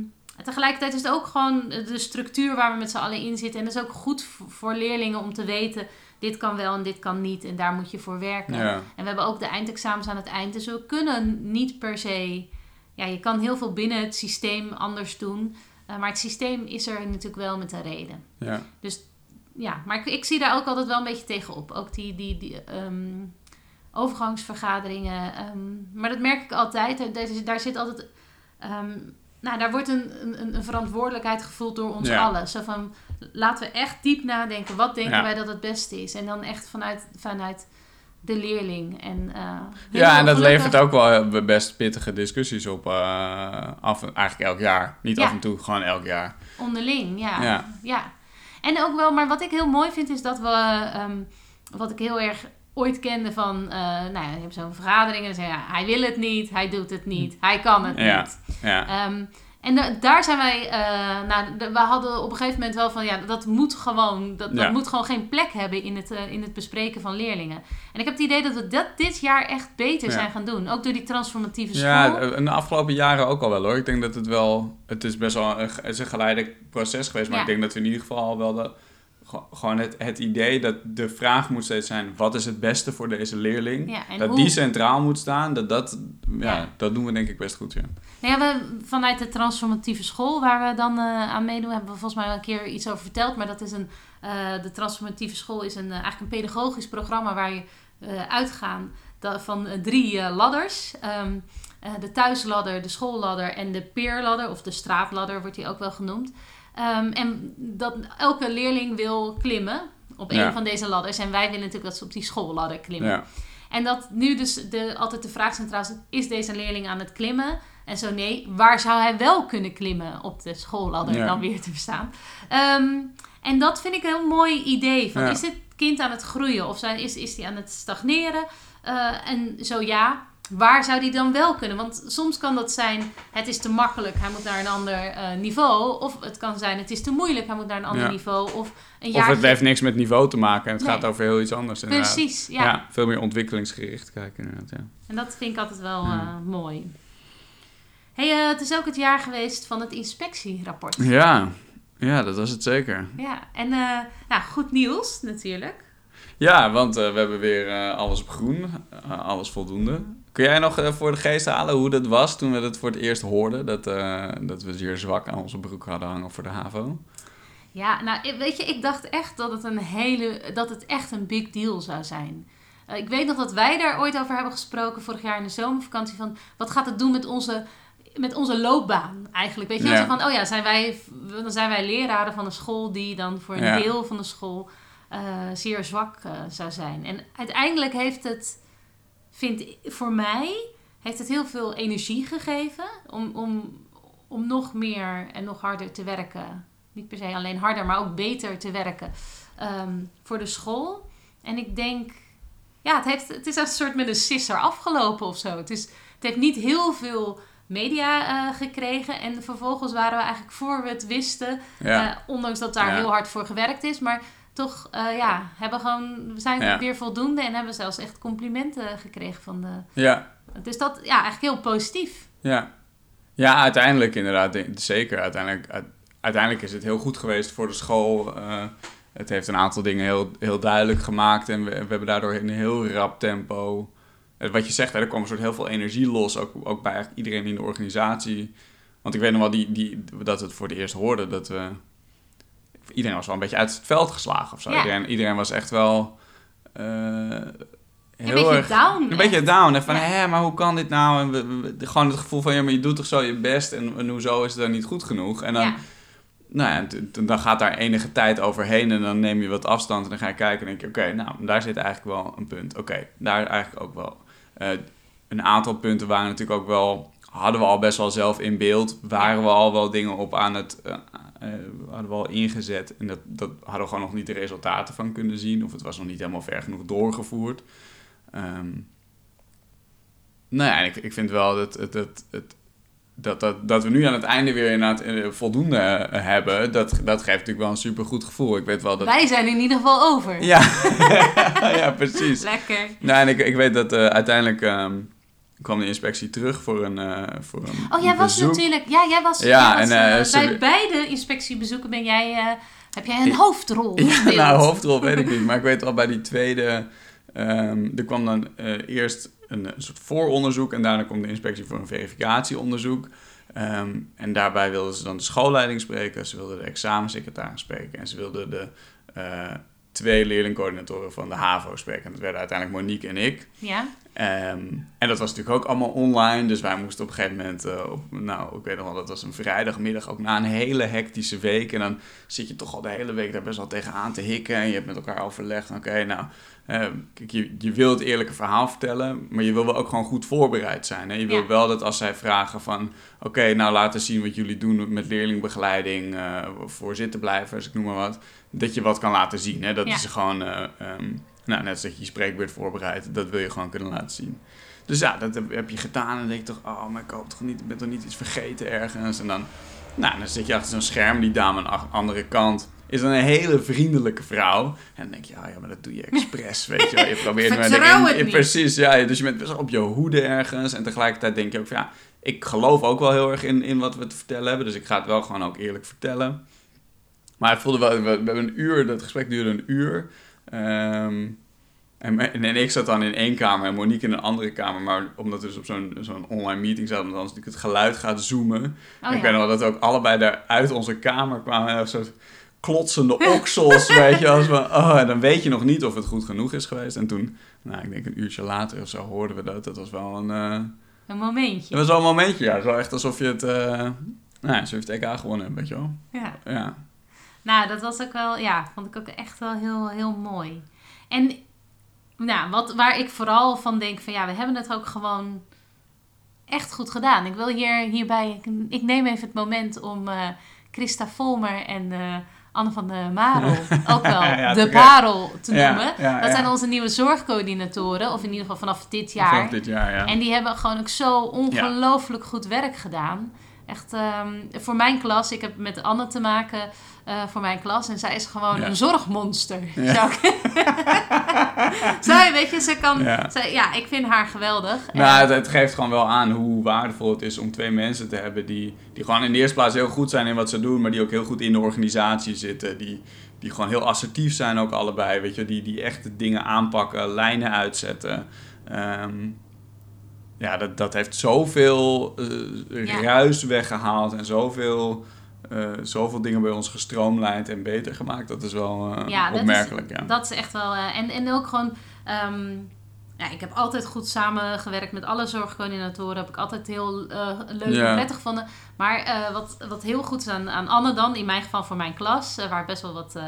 tegelijkertijd is het ook gewoon de structuur waar we met z'n allen in zitten. En dat is ook goed voor leerlingen om te weten... dit kan wel en dit kan niet en daar moet je voor werken. ja, En we hebben ook de eindexamens aan het eind. Dus we kunnen niet per se... Ja, je kan heel veel binnen het systeem anders doen. eh, maar het systeem is er natuurlijk wel met een reden. ja. Ja, maar ik, ik zie daar ook altijd wel een beetje tegenop. Ook die, die, die ehm, overgangsvergaderingen. ehm, maar dat merk ik altijd. Daar, daar zit altijd... ehm, nou, daar wordt een, een, een verantwoordelijkheid gevoeld door ons Ja. allen. Zo van, laten we echt diep nadenken. Wat denken Ja. wij dat het beste is? En dan echt vanuit, vanuit de leerling. En, eh, Ja, en dat levert ook wel best pittige discussies op. eh, af, eigenlijk elk jaar. Niet Ja. af en toe, gewoon elk jaar. Onderling, ja. Ja. ja. En ook wel, maar wat ik heel mooi vind is dat we, ehm, wat ik heel erg ooit kende van, eh, nou ja, je hebt zo'n vergadering en dan zeg je, ja, hij wil het niet, hij doet het niet, hij kan het Ja. niet. Ja, Ehm, en da- daar zijn wij, eh, nou, we hadden op een gegeven moment wel van, ja, dat moet gewoon, dat, dat moet gewoon geen plek hebben in het, eh, in het bespreken van leerlingen. En ik heb het idee dat we dat dit jaar echt beter zijn gaan doen. Ook door die transformatieve school. ja, in de afgelopen jaren ook al wel hoor. Ik denk dat het wel, het is best wel een, is een geleidelijk proces geweest. Maar ik denk dat we in ieder geval al wel de, Gewoon het, het idee dat de vraag moet steeds zijn: wat is het beste voor deze leerling? Ja, dat hoe- die centraal moet staan, dat, dat, ja, Ja. dat doen we denk ik best goed. Ja. Nou ja, we, vanuit de transformatieve school waar we dan eh, aan meedoen, hebben we volgens mij al een keer iets over verteld. Maar dat is een, eh, de transformatieve school is een, eh, eigenlijk een pedagogisch programma waar je uitgaan van drie ladders. Ehm, eh, de thuisladder, de schoolladder en de peerladder, of de straatladder wordt die ook wel genoemd. Ehm, en dat elke leerling wil klimmen op een Ja. van deze ladders. En wij willen natuurlijk dat ze op die schoolladder klimmen. Ja. En dat nu dus de, altijd de vraag centraal staat, is deze leerling aan het klimmen? En zo nee, waar zou hij wel kunnen klimmen op de schoolladder Ja. dan weer te verstaan? Ehm, en dat vind ik een heel mooi idee. Van. Is dit kind aan het groeien of zijn, is, is die aan het stagneren? Eh, en zo ja, waar zou die dan wel kunnen? Want soms kan dat zijn, het is te makkelijk, hij moet naar een ander eh, niveau. Of het kan zijn, het is te moeilijk, hij moet naar een ander Ja. niveau. Of een Of het heeft niks met niveau te maken en het Nee. gaat over heel iets anders. inderdaad. Precies, ja. Ja. veel meer ontwikkelingsgericht kijken inderdaad. Ja. En dat vind ik altijd wel eh, mooi. Hey, eh, het is ook het jaar geweest van het inspectierapport. Ja, ja dat was het zeker. Ja, en nou, goed nieuws natuurlijk. Ja, want eh, we hebben weer eh, alles op groen, eh, alles voldoende. Kun jij nog voor de geest halen hoe dat was toen we het voor het eerst hoorden? Dat, dat we zeer zwak aan onze broek hadden hangen voor de HAVO? Ja, nou, weet je, ik dacht echt dat het, een hele, dat het echt een big deal zou zijn. Ik weet nog dat wij daar ooit over hebben gesproken vorig jaar in de zomervakantie. Van wat gaat het doen met onze, met onze loopbaan eigenlijk? Weet je, Ja. Van, oh ja, zijn wij, dan zijn wij leraren van een school die dan voor een Ja. deel van de school eh, zeer zwak eh, zou zijn. En uiteindelijk heeft het, vind voor mij, heeft het heel veel energie gegeven om, om, om nog meer en nog harder te werken. Niet per se alleen harder, maar ook beter te werken ehm, voor de school. En ik denk, ja, het, heeft, het is een soort met een sisser afgelopen of zo. Het, is, het heeft niet heel veel media eh, gekregen. En vervolgens waren we eigenlijk voor we het wisten, Ja, ondanks dat daar Ja. heel hard voor gewerkt is, maar toch, eh, ja, hebben gewoon, we zijn Ja. weer voldoende en hebben zelfs echt complimenten gekregen van de. ja, Dus dat, ja, eigenlijk heel positief. ja. Ja, uiteindelijk inderdaad, zeker. Uiteindelijk, uit- uiteindelijk is het heel goed geweest voor de school. Eh, het heeft een aantal dingen heel, heel duidelijk gemaakt en we, we hebben daardoor in een heel rap tempo... Wat je zegt, hè, er kwam een soort heel veel energie los, ook, ook bij iedereen in de organisatie. Want ik weet nog wel die, die, dat we het voor het eerst hoorden, dat we... Iedereen was wel een beetje uit het veld geslagen of zo. Ja. Iedereen, iedereen was echt wel... eh, Een beetje down. een beetje down. En van, Ja. hè, maar hoe kan dit nou? En we, gewoon het gevoel van, ja, maar je doet toch zo je best. En, en hoezo is het dan niet goed genoeg? En dan, Ja. nou ja, dan gaat daar enige tijd overheen. En dan neem je wat afstand. En dan ga je kijken en denk je, oké, nou, daar zit eigenlijk wel een punt. Oké, daar eigenlijk ook wel. Eh, een aantal punten waren natuurlijk ook wel... Hadden we al best wel zelf in beeld. Waren we al wel dingen op aan het... eh, eh, hadden we al ingezet. En dat, dat hadden we gewoon nog niet de resultaten van kunnen zien. Of het was nog niet helemaal ver genoeg doorgevoerd. Ehm, nou ja, ik, ik vind wel dat, het, het, het, dat, dat, dat we nu aan het einde weer inderdaad eh, voldoende eh, hebben, dat, dat geeft natuurlijk wel een supergoed gevoel. Ik weet wel dat... Wij zijn in ieder geval over. Ja, ja precies. Lekker. Nou, en ik, ik weet dat eh, uiteindelijk ehm, kwam de inspectie terug voor een, eh voor een Oh, jij was natuurlijk... Ja, jij was... Ja, en, ze- bij beide inspectiebezoeken ben jij... heb jij een hoofdrol Ja, nou, hoofdrol weet ik niet. Maar ik weet wel, bij die tweede... ehm, er kwam dan eerst een, een soort vooronderzoek... en daarna kwam de inspectie voor een verificatieonderzoek. Ehm, en daarbij wilden ze dan de schoolleiding spreken... ze wilden de examensecretaris spreken... en ze wilden de twee leerlingcoördinatoren van de HAVO spreken. En dat werden uiteindelijk Monique en ik... Ja? Ehm, en dat was natuurlijk ook allemaal online. Dus wij moesten op een gegeven moment, eh, op, nou, ik weet nog wel, dat was een vrijdagmiddag, ook na een hele hectische week. En dan zit je toch al de hele week daar best wel tegenaan te hikken. En je hebt met elkaar overlegd, oké, nou, eh, kijk, je, je wil het eerlijke verhaal vertellen, maar je wil wel ook gewoon goed voorbereid zijn. Hè? Je wil Ja. wel dat als zij vragen van, oké, nou laten zien wat jullie doen met leerlingbegeleiding eh, voor zittenblijvers, ik noem maar wat, dat je wat kan laten zien. Hè? Dat Ja. is gewoon, eh, ehm, nou, net als dat je je spreekbeurt voorbereidt, dat wil je gewoon kunnen laten zien. Dus ja, dat heb, je gedaan en dan denk je toch, oh, maar ik hoop toch niet, ik ben toch niet iets vergeten ergens. En dan, nou, dan zit je achter zo'n scherm, die dame aan de andere kant is dan een hele vriendelijke vrouw. En dan denk je, oh ja, maar dat doe je expres, weet je wel. Je probeert maar ja, niet. Precies, ja. Dus je bent best op je hoede ergens. En tegelijkertijd denk je ook van, ja, ik geloof ook wel heel erg in, in wat we te vertellen hebben. Dus ik ga het wel gewoon ook eerlijk vertellen. Maar het voelde wel, we, we hebben een uur, dat gesprek duurde een uur. Ehm, en, en ik zat dan in één kamer en Monique in een andere kamer. Maar omdat we dus op zo'n zo'n online meeting zaten, is natuurlijk het geluid gaat zoomen. Oh, ik ja. weet nog dat we ook allebei daar uit onze kamer kwamen. En een soort klotsende oksels, weet je. Als we, oh, en dan weet je nog niet of het goed genoeg is geweest. En toen, nou, ik denk een uurtje later of zo, hoorden we dat. Dat was wel een... eh, Een momentje. dat was wel een momentje, ja. Zo echt alsof je het... eh nou, alsof je het EK gewonnen hebt, weet je wel. Ja. Ja. Nou, dat was ook wel, ja, vond ik ook echt wel heel, heel mooi. En nou, wat, waar ik vooral van denk van ja, we hebben het ook gewoon echt goed gedaan. Ik wil hier, hierbij, ik, ik neem even het moment om eh, Christa Volmer en eh, Anne van de Marel, ook wel Ja, de. Parel te noemen. ja, dat zijn onze nieuwe zorgcoördinatoren, of in ieder geval vanaf dit jaar. Vanaf dit jaar, ja. En die hebben gewoon ook zo ongelooflijk goed werk gedaan. Echt ehm, voor mijn klas, ik heb met Anne te maken uh, voor mijn klas. En zij is gewoon Ja. een zorgmonster. Ja. Zou ik- zij, weet je, ze kan... Ja. Zij, ja, ik vind haar geweldig. Nou, het, het geeft gewoon wel aan hoe waardevol het is om twee mensen te hebben die, die gewoon in de eerste plaats heel goed zijn in wat ze doen, maar die ook heel goed in de organisatie zitten. Die, die gewoon heel assertief zijn ook allebei, weet je, die, die echt dingen aanpakken, lijnen uitzetten. Ehm, ja, dat, dat heeft zoveel eh, Ja. ruis weggehaald en zoveel, eh, zoveel dingen bij ons gestroomlijnd en beter gemaakt. Dat is wel eh, Ja, dat is- opmerkelijk. ja. Dat is echt wel. en, en ook gewoon. ehm, ja, ik heb altijd goed samengewerkt met alle zorgcoördinatoren. Heb ik altijd heel leuk en prettig gevonden. Maar wat, wat heel goed is aan, aan Anne dan, in mijn geval voor mijn klas, waar best wel wat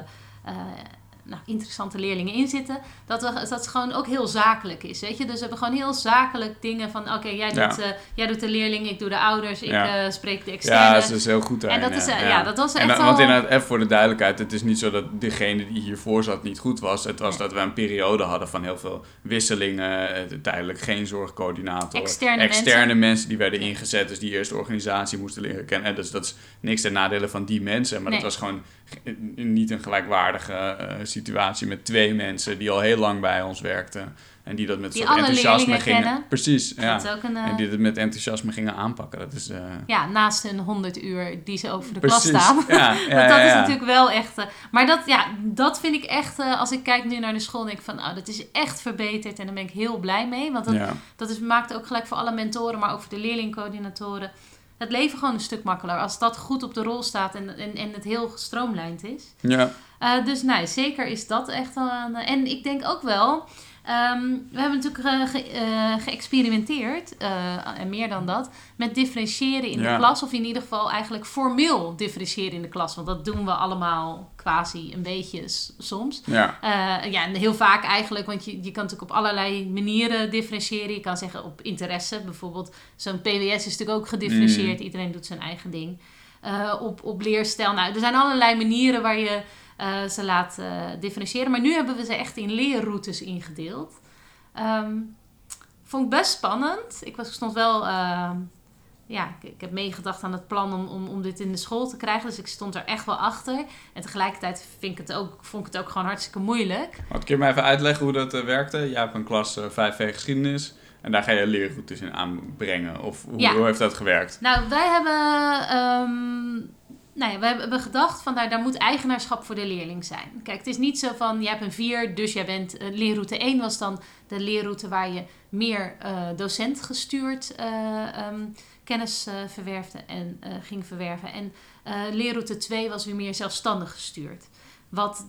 nou, interessante leerlingen in zitten, dat, we, dat het gewoon ook heel zakelijk is. Weet je? Dus we hebben gewoon heel zakelijk dingen van: oké, jij, Ja. doet, eh, jij doet de leerling, ik doe de ouders, ik Ja. eh, spreek de externe. Ja, ze is heel goed daarin. En dat is, ja. eh, ja, dat was En echt dan- wel- Want inderdaad, even voor de duidelijkheid, het is niet zo dat degene die hiervoor zat niet goed was. Het was dat we een periode hadden van heel veel wisselingen, tijdelijk geen zorgcoördinator. Externe externe mensen. die werden ingezet, dus die eerst de organisatie moesten leren kennen. En dus dat is niks ten nadele van die mensen, maar Nee. dat was gewoon ge- niet een gelijkwaardige eh, situatie met twee mensen die al heel lang bij ons werkten. En die dat met Die soort enthousiasme gingen. kennen. Precies, ja. Dat ook een, eh, En die het met enthousiasme gingen aanpakken. Dat is. eh, Ja, naast hun 100 uur die ze over de Precies. klas staan. Ja, ja, Want ja, dat is natuurlijk wel echt. eh, maar dat, ja, dat vind ik echt. eh, als ik kijk nu naar de school, denk ik van, oh, dat is echt verbeterd. En daar ben ik heel blij mee. Want dat, dat is, maakt ook gelijk voor alle mentoren, maar ook voor de leerlingcoördinatoren. Het leven gewoon een stuk makkelijker. Als dat goed op de rol staat en, en, en het heel gestroomlijnd is. Ja. Eh, dus nee, zeker is dat echt wel een... En ik denk ook wel... ehm, we hebben natuurlijk eh, ge- eh, geëxperimenteerd, eh, en meer dan dat, met differentiëren in Ja. de klas. Of in ieder geval eigenlijk formeel differentiëren in de klas. Want dat doen we allemaal quasi een beetje soms. Ja. Eh, ja, en heel vaak eigenlijk, want je, je kan natuurlijk op allerlei manieren differentiëren. Je kan zeggen op interesse, bijvoorbeeld. Zo'n PWS is natuurlijk ook gedifferentieerd. Mm. Iedereen doet zijn eigen ding. Eh, op, op leerstijl. Nou, er zijn allerlei manieren waar je eh, ze laat eh, differentiëren. Maar nu hebben we ze echt in leerroutes ingedeeld. Ehm, vond ik best spannend. Ik was, stond wel... ehm, ja, ik, ik heb meegedacht aan het plan om, om, om dit in de school te krijgen. Dus ik stond er echt wel achter. En tegelijkertijd vind ik het ook, vond ik het ook gewoon hartstikke moeilijk. Wat kun je mij even uitleggen hoe dat eh, werkte? Jij hebt een klas eh 5V geschiedenis en daar ga je leerroutes in aanbrengen. Of hoe, Ja. hoe heeft dat gewerkt? Nou, wij hebben, ehm, nou ja, wij hebben gedacht van nou, daar moet eigenaarschap voor de leerling zijn. Kijk, het is niet zo van je hebt een 4, dus jij bent. eh, leerroute 1 was dan de leerroute waar je meer eh, docent gestuurd eh, ehm, kennis verwerfde en ging verwerven. En leerroute 2 was weer meer zelfstandig gestuurd. Wat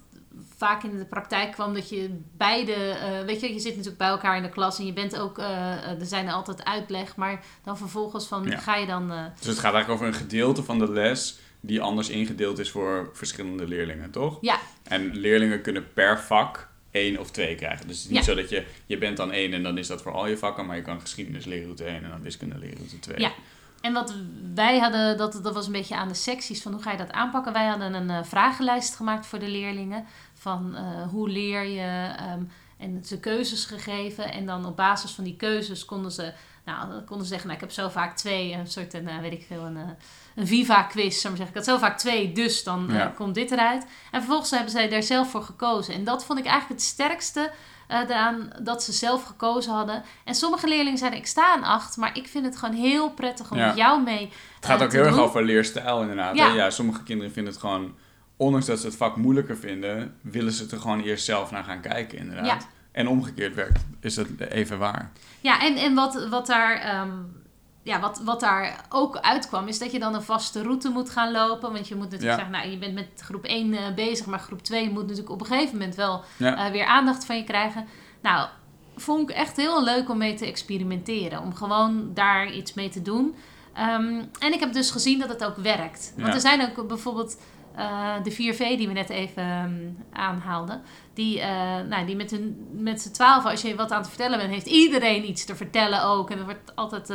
vaak in de praktijk kwam dat je beide, weet je, je zit natuurlijk bij elkaar in de klas en je bent ook, er zijn altijd uitleg, maar dan vervolgens van Ja. ga je dan. Dus het gaat eigenlijk over een gedeelte van de les die anders ingedeeld is voor verschillende leerlingen, toch? Ja. En leerlingen kunnen per vak één of twee krijgen. Dus het is niet Ja. zo dat je, je bent dan één en dan is dat voor al je vakken, maar je kan geschiedenis leerroute 1 en dan wiskunde leerroute 2. Ja. En wat wij hadden, dat, dat was een beetje aan de secties van hoe ga je dat aanpakken. Wij hadden een eh, vragenlijst gemaakt voor de leerlingen. Van eh, hoe leer je ehm, en ze keuzes gegeven. En dan op basis van die keuzes konden ze, nou, konden ze zeggen, nou, ik heb zo vaak twee, een soort, een, eh, weet ik veel, een, een Viva-quiz. zou ik had zo vaak twee, dus dan eh, komt dit eruit. En vervolgens hebben zij daar zelf voor gekozen. En dat vond ik eigenlijk het sterkste eh daaraan dat ze zelf gekozen hadden. En sommige leerlingen zeiden, ik sta aan acht, maar ik vind het gewoon heel prettig om Ja. met jou mee Het gaat eh, ook heel erg over leerstijl inderdaad. Ja. Sommige kinderen vinden het gewoon, ondanks dat ze het vak moeilijker vinden, willen ze er gewoon eerst zelf naar gaan kijken inderdaad. Ja. En omgekeerd werkt, is dat even waar. Ja, en, en wat, wat, daar, ehm, ja, wat, wat daar ook uitkwam, is dat je dan een vaste route moet gaan lopen. Want je moet natuurlijk Ja. zeggen, nou, je bent met groep 1 eh, bezig, maar groep 2 moet natuurlijk op een gegeven moment wel Ja. eh, weer aandacht van je krijgen. Nou, vond ik echt heel leuk om mee te experimenteren. Om gewoon daar iets mee te doen. Ehm, en ik heb dus gezien dat het ook werkt. Want Ja. er zijn ook bijvoorbeeld eh, de 4V die we net even ehm, aanhaalden. Die, eh, nou, die met, hun, met z'n twaalf, als je wat aan het vertellen bent, heeft iedereen iets te vertellen ook. En er wordt altijd,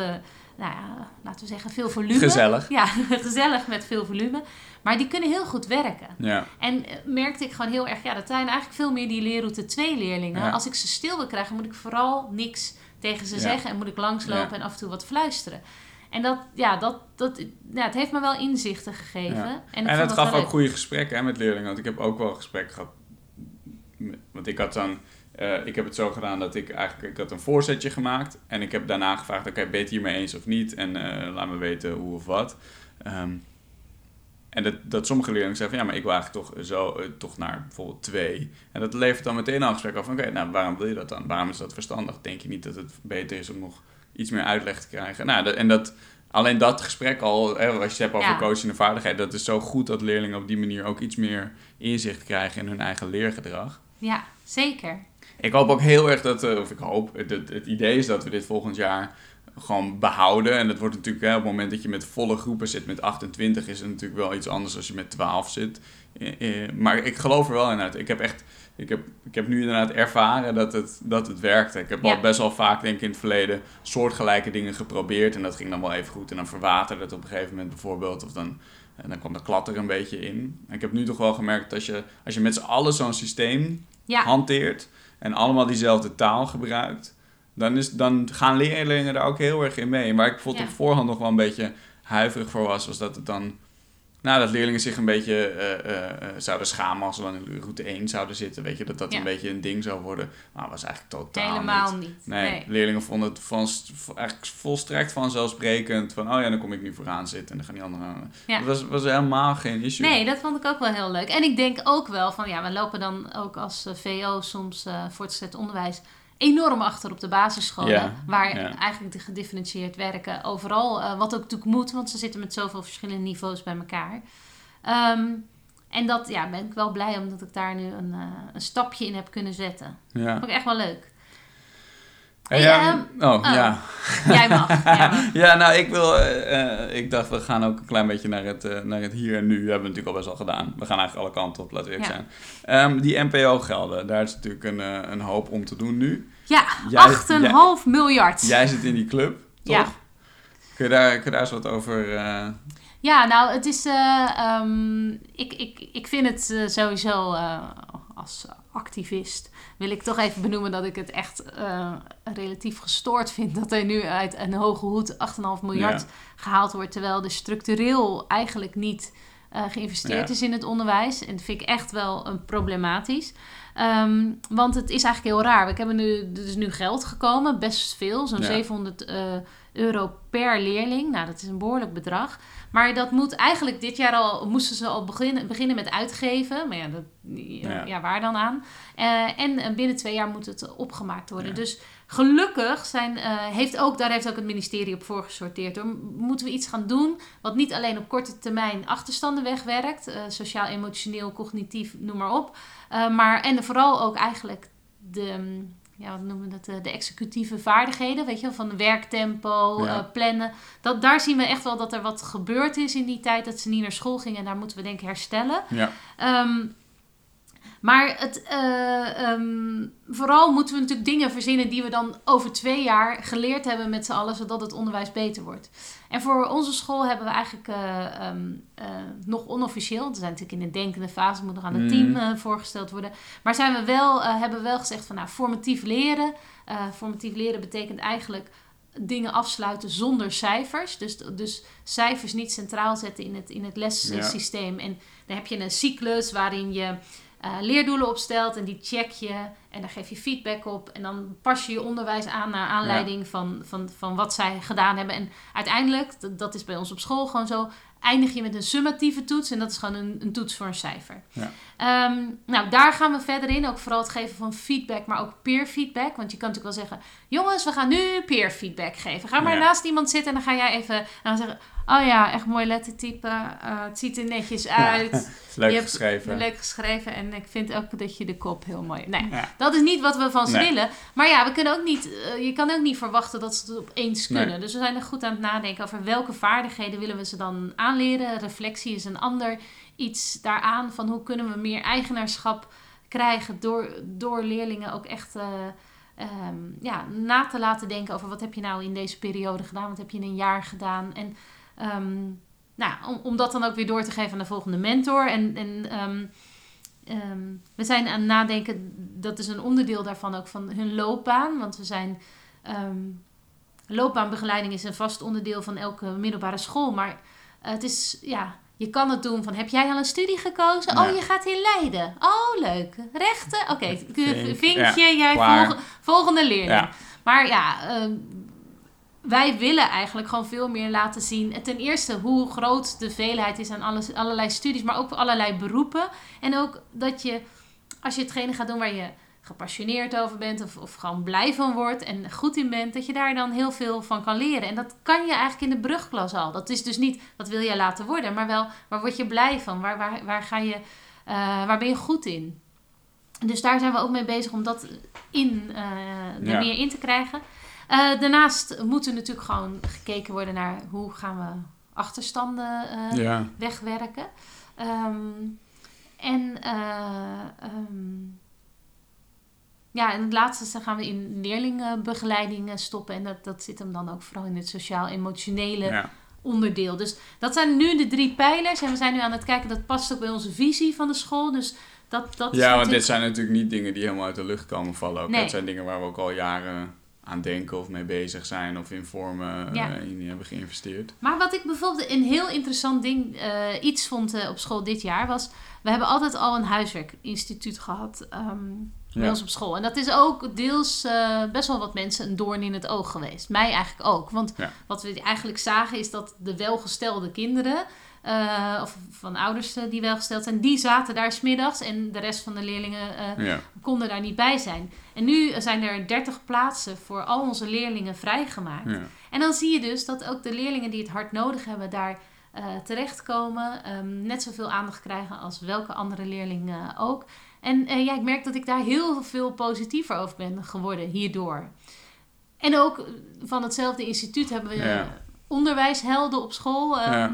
nou ja, laten we zeggen, veel volume. Gezellig. Ja, gezellig met veel volume. Maar die kunnen heel goed werken. Ja. En eh, merkte ik gewoon heel erg, ja, dat zijn eigenlijk veel meer die leerroute 2 leerlingen. Ja. Als ik ze stil wil krijgen, moet ik vooral niks tegen ze Ja. zeggen en moet ik langslopen en af en toe wat fluisteren. En dat, ja, dat, dat, ja, het heeft me wel inzichten gegeven. Ja. En, En wel gaf ook leuk. goede gesprekken hè, met leerlingen. Want ik heb ook wel gesprekken gehad. met- Want ik had dan... eh, ik heb het zo gedaan dat ik eigenlijk... Ik had een voorzetje gemaakt. En ik heb daarna gevraagd... Oké, ben je het hiermee eens of niet? En eh, laat me weten hoe of wat. Ehm, en dat, dat sommige leerlingen zeggen van... Ja, maar ik wil eigenlijk toch, zo, eh, toch naar bijvoorbeeld twee. En dat levert dan meteen al een gesprek af. Oké, nou, waarom wil je dat dan? Waarom is dat verstandig? Denk je niet dat het beter is om nog iets meer uitleg te krijgen? Nou, dat- en dat... Alleen dat gesprek al, hè, als je het hebt over Ja. coaching en vaardigheid, dat is zo goed dat leerlingen op die manier ook iets meer inzicht krijgen in hun eigen leergedrag. Ja, zeker. Ik hoop ook heel erg dat, eh, of ik hoop, het, het, het idee is dat we dit volgend jaar gewoon behouden. En dat wordt natuurlijk, hè, op het moment dat je met volle groepen zit met 28, is het natuurlijk wel iets anders als je met 12 zit. Eh, eh, maar ik geloof er wel in uit. Ik heb echt, ik heb, ik heb nu inderdaad ervaren dat het, dat het werkte. Ik heb Ja. al best wel vaak, denk ik, in het verleden soortgelijke dingen geprobeerd. En dat ging dan wel even goed. En dan verwaterde het op een gegeven moment bijvoorbeeld. Of dan, en dan kwam de klat er een beetje in. En ik heb nu toch wel gemerkt dat als je, als je met z'n allen zo'n systeem Ja, hanteert en allemaal diezelfde taal gebruikt, dan, is, dan gaan leerlingen daar ook heel erg in mee. En waar ik bijvoorbeeld Ja. op voorhand nog wel een beetje huiverig voor was, was dat het dan. Nou, dat leerlingen zich een beetje eh, eh, eh, zouden schamen als ze dan in route 1 zouden zitten. Weet je, dat dat Ja. een beetje een ding zou worden. Maar dat was eigenlijk totaal helemaal niet. niet. Nee, Nee. leerlingen vonden het van, eigenlijk volstrekt vanzelfsprekend. Van, oh ja, dan kom ik nu vooraan zitten en dan gaan die anderen... Ja. Dat was, was helemaal geen issue. Nee, dat vond ik ook wel heel leuk. En ik denk ook wel van, ja, we lopen dan ook als VO soms voortgezet onderwijs enorm achter op de basisscholen. Ja, Waar ja. eigenlijk de gedifferentieerd werken overal, eh, wat ook natuurlijk moet, want ze zitten met zoveel verschillende niveaus bij elkaar. Ehm, en dat ja, ben ik wel blij omdat ik daar nu een, eh, een stapje in heb kunnen zetten. Ja. Vond ik echt wel leuk. Hey, ja, ehm, oh, oh. ja. Jij mag. jij mag. ja, nou, ik wil... eh, eh, ik dacht, we gaan ook een klein beetje naar het, eh, naar het hier en nu. Dat hebben we natuurlijk al best wel gedaan. We gaan eigenlijk alle kanten op, laten we eerlijk Ja. zijn. Ehm, die NPO-gelden, daar is natuurlijk een, eh, een hoop om te doen nu. Ja, Jij- 8,5 miljard. Jij zit in die club, toch? Ja. Kun je daar, kun je daar eens wat over... eh, Ja, nou, het is. eh, ehm, ik, ik, ik vind het eh, sowieso als activist. Wil ik toch even benoemen dat ik het echt relatief gestoord vind dat er nu uit een hoge hoed 8,5 miljard Ja. gehaald wordt. Terwijl er structureel eigenlijk niet geïnvesteerd Ja. is in het onderwijs. En dat vind ik echt wel een problematisch. Ehm, want het is eigenlijk heel raar. We hebben nu, er is nu geld gekomen, best veel, zo'n Ja. 700 eh, euro per leerling. Nou, dat is een behoorlijk bedrag. Maar dat moet eigenlijk dit jaar al, moesten ze al beginnen, beginnen met uitgeven. Maar ja, dat, ja. Waar dan aan? Eh, en eh, binnen twee jaar moet het opgemaakt worden. Ja. Dus gelukkig zijn, eh, heeft ook, daar heeft ook het ministerie op voorgesorteerd. Hoor. Moeten we iets gaan doen wat niet alleen op korte termijn achterstanden wegwerkt. sociaal, emotioneel, cognitief, noem maar op. Maar, en vooral ook eigenlijk de, mm, ja, wat noemen we dat, eh, de executieve vaardigheden, weet je wel, van werktempo, Ja. eh, plannen. Dat, daar zien we echt wel dat er wat gebeurd is in die tijd dat ze niet naar school gingen. En daar moeten we denk ik herstellen. ja, Ehm, maar het, eh, ehm, vooral moeten we natuurlijk dingen verzinnen die we dan over twee jaar geleerd hebben met z'n allen, zodat het onderwijs beter wordt. En voor onze school hebben we eigenlijk eh, ehm, eh, nog onofficieel, we zijn natuurlijk in een denkende fase, moet nog aan het Mhm. team voorgesteld worden. Maar zijn we wel, hebben we wel gezegd van nou, formatief leren. Formatief leren betekent eigenlijk dingen afsluiten zonder cijfers. Dus, dus cijfers niet centraal zetten in het, in het lessysteem. En dan heb je een cyclus waarin je eh, leerdoelen opstelt en die check je en daar geef je feedback op. En dan pas je je onderwijs aan naar aanleiding van, van, van wat zij gedaan hebben. En uiteindelijk, dat, dat is bij ons op school gewoon zo, eindig je met een summatieve toets en dat is gewoon een, een toets voor een cijfer. Ja. Ehm, nou, daar gaan we verder in. Ook vooral het geven van feedback, maar ook peer feedback. Want je kan natuurlijk wel zeggen, jongens, we gaan nu peer feedback geven. Ga maar Ja. naast iemand zitten en dan ga jij even en dan zeggen, oh ja, echt mooi lettertype. eh het ziet er netjes uit. leuk Je hebt geschreven. Leuk geschreven en ik vind ook dat je de kop heel mooi... Nee, Ja. dat is niet wat we van ze Nee. willen. Maar ja, we kunnen ook niet, eh, je kan ook niet verwachten dat ze het opeens Nee. kunnen. Dus we zijn er goed aan het nadenken over welke vaardigheden willen we ze dan aanleren. Reflectie is een ander iets daaraan van hoe kunnen we meer eigenaarschap krijgen door, door leerlingen ook echt... eh, ehm, ja, na te laten denken over wat heb je nou in deze periode gedaan, wat heb je in een jaar gedaan. En ehm, nou, om, om dat dan ook weer door te geven aan de volgende mentor. En, en ehm, ehm, we zijn aan het nadenken, dat is een onderdeel daarvan ook van hun loopbaan. Want we zijn. loopbaanbegeleiding is een vast onderdeel van elke middelbare school. Maar het is, ja, je kan het doen van, heb jij al een studie gekozen? Ja. Oh, je gaat hier Leiden. Oh, leuk. Rechten? Oké, Vink, vinkje, ja, jij volg- volgende leerling. Ja. Maar ja, wij willen eigenlijk gewoon veel meer laten zien. Ten eerste hoe groot de veelheid is aan alles, allerlei studies, maar ook allerlei beroepen. En ook dat je, als je hetgene gaat doen waar je gepassioneerd over bent of, of gewoon blij van wordt en goed in bent, dat je daar dan heel veel van kan leren. En dat kan je eigenlijk in de brugklas al. Dat is dus niet, wat wil je laten worden, maar wel, waar word je blij van? Waar, waar, waar, ga je, eh, waar ben je goed in? Dus daar zijn we ook mee bezig om dat in, eh, er Ja. meer in te krijgen. Eh, daarnaast moet er natuurlijk gewoon gekeken worden naar hoe gaan we achterstanden Ja. wegwerken. Ehm, en eh, ehm, ja, en het laatste gaan we in leerlingenbegeleiding eh, stoppen. En dat, dat zit hem dan ook vooral in het sociaal-emotionele Ja. onderdeel. Dus dat zijn nu de drie pijlers. En we zijn nu aan het kijken, dat past ook bij onze visie van de school. Dus dat, dat ja, want natuurlijk- dit zijn natuurlijk niet dingen die helemaal uit de lucht komen vallen. Ook. Nee. Het zijn dingen waar we ook al jaren aan denken of mee bezig zijn of in vormen Ja. eh, in hebben geïnvesteerd. Maar wat ik bijvoorbeeld een heel interessant ding, eh, iets vond eh, op school dit jaar, was... We hebben altijd al een huiswerkinstituut gehad ehm, bij Ja. ons op school. En dat is ook deels best wel wat mensen een doorn in het oog geweest. Mij eigenlijk ook. Want Ja. wat we eigenlijk zagen is dat de welgestelde kinderen... eh, of van ouders eh, die welgesteld zijn, die zaten daar smiddags. En de rest van de leerlingen eh, Ja. konden daar niet bij zijn. En nu zijn er 30 plaatsen voor al onze leerlingen vrijgemaakt. Ja. En dan zie je dus dat ook de leerlingen die het hard nodig hebben daar eh, terechtkomen. ehm, net zoveel aandacht krijgen als welke andere leerling ook. En ja, ik merk dat ik daar heel veel positiever over ben geworden hierdoor. En ook van hetzelfde instituut hebben we Ja. onderwijshelden op school. ehm.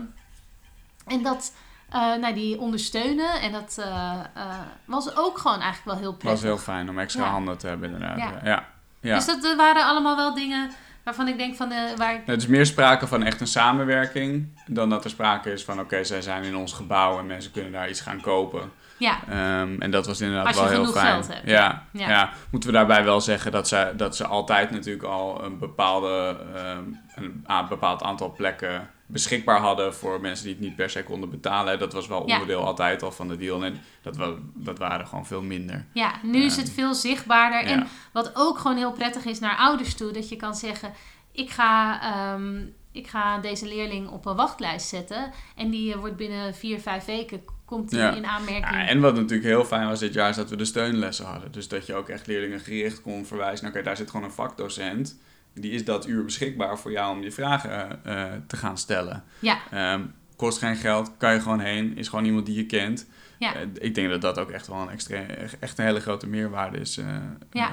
En dat, eh, nou, die ondersteunen. En dat eh, eh, was ook gewoon eigenlijk wel heel Het prettig. was heel fijn om extra Ja. handen te hebben inderdaad. Ja. Ja. Dus dat waren allemaal wel dingen waarvan ik denk van... eh, waar ik Het is meer sprake van echt een samenwerking dan dat er sprake is van oké, zij zijn in ons gebouw en mensen kunnen daar iets gaan kopen. Ja, Ehm, en dat was inderdaad Als je wel heel genoeg fijn. geld hebt. Ja, Ja. ja. moeten we daarbij wel zeggen dat ze, dat ze altijd natuurlijk al een, bepaalde, ehm, een bepaald aantal plekken beschikbaar hadden voor mensen die het niet per se konden betalen. Dat was wel Ja. onderdeel altijd al van de deal. En dat, dat waren gewoon veel minder. ja, nu is het veel zichtbaarder. Ja. En wat ook gewoon heel prettig is naar ouders toe, dat je kan zeggen: ik ga, ehm, ik ga deze leerling op een wachtlijst zetten. En die eh, wordt binnen vier, vijf weken komt die Ja. in aanmerking. Ja, en wat natuurlijk heel fijn was dit jaar, is dat we de steunlessen hadden. Dus dat je ook echt leerlingen gericht kon verwijzen. naar, Oké, daar zit gewoon een vakdocent. Die is dat uur beschikbaar voor jou om je vragen eh, te gaan stellen. Ja, Ehm, kost geen geld, kan je gewoon heen. Is gewoon iemand die je kent. ja. Eh, ik denk dat dat ook echt wel een, extra, echt een hele grote meerwaarde is. eh, Ja.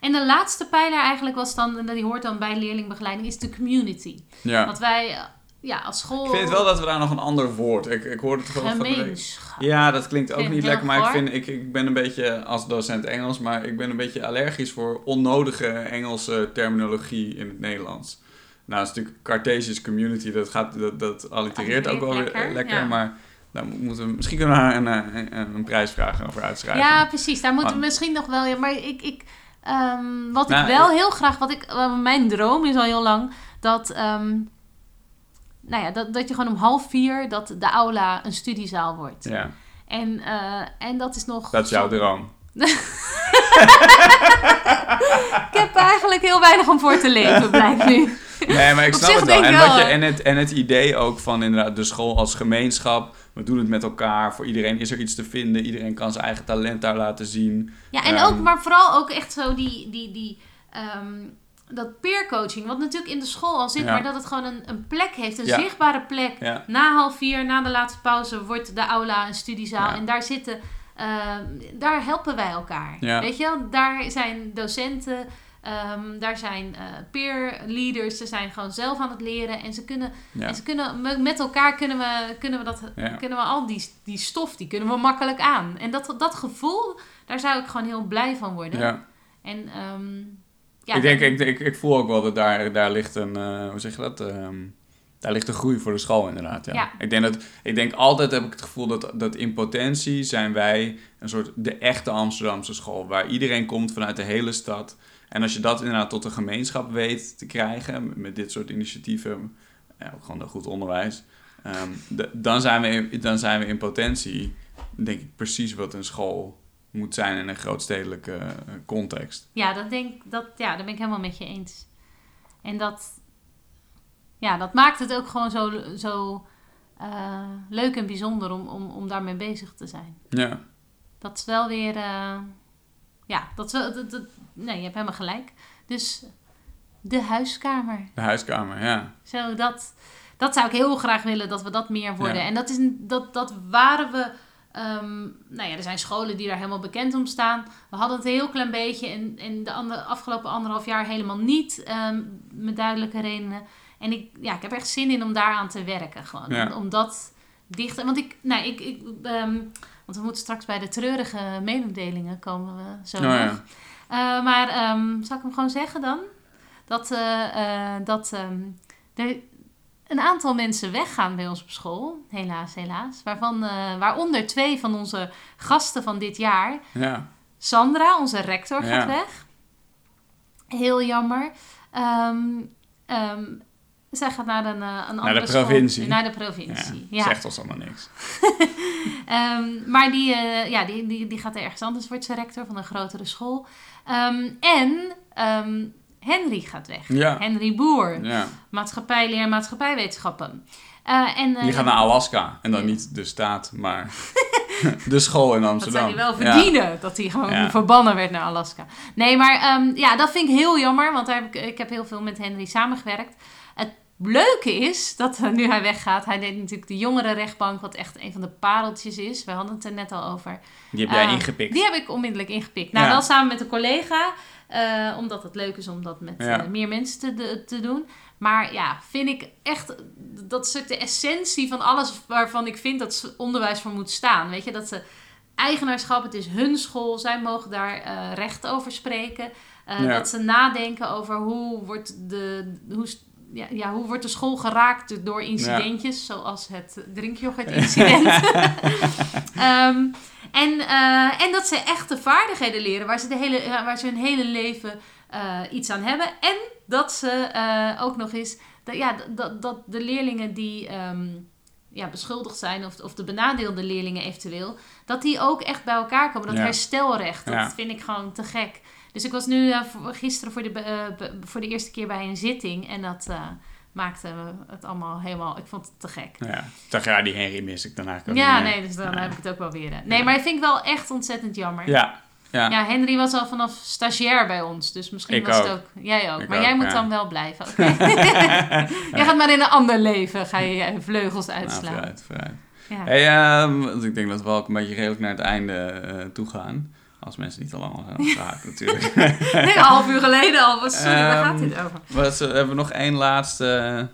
En de laatste pijler eigenlijk was dan, en die hoort dan bij leerlingbegeleiding, is de community. ja. Want wij, ja, als school. Ik vind wel dat we daar nog een ander woord... Ik, ik hoorde het gewoon. Gemeenschap. Ja, dat klinkt ook niet lekker, maar ik, vind, ik, ik ben een beetje, als docent Engels, maar ik ben een beetje allergisch voor onnodige Engelse terminologie in het Nederlands. Nou, dat is natuurlijk Cartesius Community, dat, gaat, dat, dat allitereert ook wel weer Lekker, lekker, ja. maar daar moeten we, misschien kunnen we daar een, eh, een, een prijsvraag over uitschrijven. Ja, precies. Daar moeten we Ah. misschien nog wel. Ja, maar ik, ik, ehm, wat Nou, ik wel ik- heel graag, wat ik, eh, mijn droom is al heel lang, dat, ehm, nou ja, dat, dat je gewoon om half vier dat de aula een studiezaal wordt. Ja, En, eh, en dat is nog. dat is jouw droom. Ik heb eigenlijk heel weinig om voor te leven, blijkt nu. Nee, maar ik snap het wel. En, je, en, het, en het idee ook van inderdaad de school als gemeenschap. We doen het met elkaar. Voor iedereen is er iets te vinden. Iedereen kan zijn eigen talent daar laten zien. Ja, en Ehm. ook, maar vooral ook echt zo die, die, die, ehm, dat peer coaching, wat natuurlijk in de school al zit, Ja. maar dat het gewoon een, een plek heeft, een Ja. zichtbare plek. Ja. Na half vier, na de laatste pauze, wordt de aula een studiezaal. En daar zitten, ehm, daar helpen wij elkaar. Weet je wel, daar zijn docenten, ehm, daar zijn eh, peer leaders, ze zijn gewoon zelf aan het leren. En ze kunnen, en ze kunnen me- met elkaar kunnen we, kunnen we, dat, kunnen we al die, die stof, die kunnen we makkelijk aan. En dat, dat gevoel, daar zou ik gewoon heel blij van worden. Ja. En ehm, ja, ik, denk, ik, ik, ik voel ook wel dat daar, daar ligt een, eh, hoe zeg je dat? Ehm, daar ligt een groei voor de school inderdaad. Ja. Ja. Ik denk dat, ik denk altijd heb ik het gevoel dat, dat in potentie zijn wij een soort de echte Amsterdamse school. Waar iedereen komt vanuit de hele stad. En als je dat inderdaad tot een gemeenschap weet te krijgen, met, dit soort initiatieven, ja, ook gewoon een goed onderwijs, ehm, dan, zijn we in, dan zijn we in potentie, denk ik, precies wat een school moet zijn in een grootstedelijke eh, context. Ja, dat denk, dat, ja, daar ben ik helemaal met je eens. En dat, ja, dat maakt het ook gewoon zo, zo eh, leuk en bijzonder om, om, om daarmee bezig te zijn. Ja, Dat is wel weer, eh, ja, dat is wel, dat, dat- nee, je hebt helemaal gelijk. Dus de huiskamer. de huiskamer, ja. Zo, dat, dat zou ik heel graag willen dat we dat meer worden. Ja. En dat, is, dat, dat waren we. Ehm, nou ja, er zijn scholen die daar helemaal bekend om staan. We hadden het een heel klein beetje en, en de ander, afgelopen anderhalf jaar helemaal niet. ehm, met duidelijke redenen. En ik, ja, ik heb echt zin in om daaraan te werken. Gewoon. Ja. Om, dat dichter. Want ik, nou, ik, ik ehm, want we moeten straks bij de treurige mededelingen komen we zo Oh, nog. ja. Eh, maar zal ik hem gewoon zeggen dan? Dat, eh, eh, dat er een aantal mensen weggaan bij ons op school. Helaas, helaas. Waarvan, eh, waaronder twee van onze gasten van dit jaar. ja. Sandra, onze rector, gaat Ja. weg. Heel jammer. Ehm, zij gaat naar een, eh, een andere school. provincie. Naar de provincie. Ja. zegt ons allemaal niks. Ehm, maar die, eh, ja, die, die, die gaat ergens anders, wordt ze rector van een grotere school. En Henry gaat weg. Ja. Henry Boer, Ja. maatschappijleer, maatschappijwetenschappen. Eh, en, eh, Die gaat naar Alaska. En dan niet de staat, maar de school in dat Amsterdam. zou hij wel Ja. verdienen, dat hij gewoon Ja. verbannen werd naar Alaska. Nee, maar ehm, ja, dat vind ik heel jammer, want daar heb ik, ik heb heel veel met Henry samengewerkt. Het leuke is dat eh, nu hij weggaat, hij deed natuurlijk de jongerenrechtbank, wat echt een van de pareltjes is. We hadden het er net al over. Die heb jij ingepikt. Die heb ik onmiddellijk ingepikt. Nou, Ja. wel samen met een collega. Eh, omdat het leuk is om dat met Ja. eh, meer mensen te, de- te doen. Maar ja, vind ik echt... Dat is ook de essentie van alles waarvan ik vind dat onderwijs voor moet staan. Weet je, dat ze... Eigenaarschap, het is hun school. Zij mogen daar eh, recht over spreken. Ja. Dat ze nadenken over hoe wordt de... Hoe, ja, ja, hoe wordt de school geraakt door incidentjes, zoals het drinkyoghurt-incident. Ehm, en, eh, en dat ze echte vaardigheden leren waar ze, de hele, waar ze hun hele leven eh, iets aan hebben. En dat ze eh, ook nog eens, dat, ja, dat, dat de leerlingen die ehm, ja, beschuldigd zijn, of, of de benadeelde leerlingen eventueel, dat die ook echt bij elkaar komen. Dat Ja. herstelrecht, dat Ja. vind ik gewoon te gek. Dus ik was nu gisteren voor de, voor de eerste keer bij een zitting en dat maakte het allemaal helemaal, ik vond het te gek. Ja. Ik dacht, ja, die Henry mis ik dan eigenlijk ook Ja, nee, dus dan Ja. heb ik het ook wel weer. Nee, Ja. maar ik vind ik wel echt ontzettend jammer. Ja. Ja. Ja, Henry was al vanaf stagiair bij ons, dus misschien Ik was het ook. ook. Jij ook, Ik maar ook, jij moet ja. dan wel blijven. oké? jij gaat maar in een ander leven, ga je je vleugels Nou, uitslaan. vooruit, vooruit. ja. Hey, ehm, want ik denk dat we ook een beetje redelijk naar het einde eh, toe gaan. Als mensen niet al lang zijn afgehaakt natuurlijk. Nee, een half uur geleden al. Wat sorry, waar gaat Ehm, dit over? Wat, eh, hebben we nog één laatste...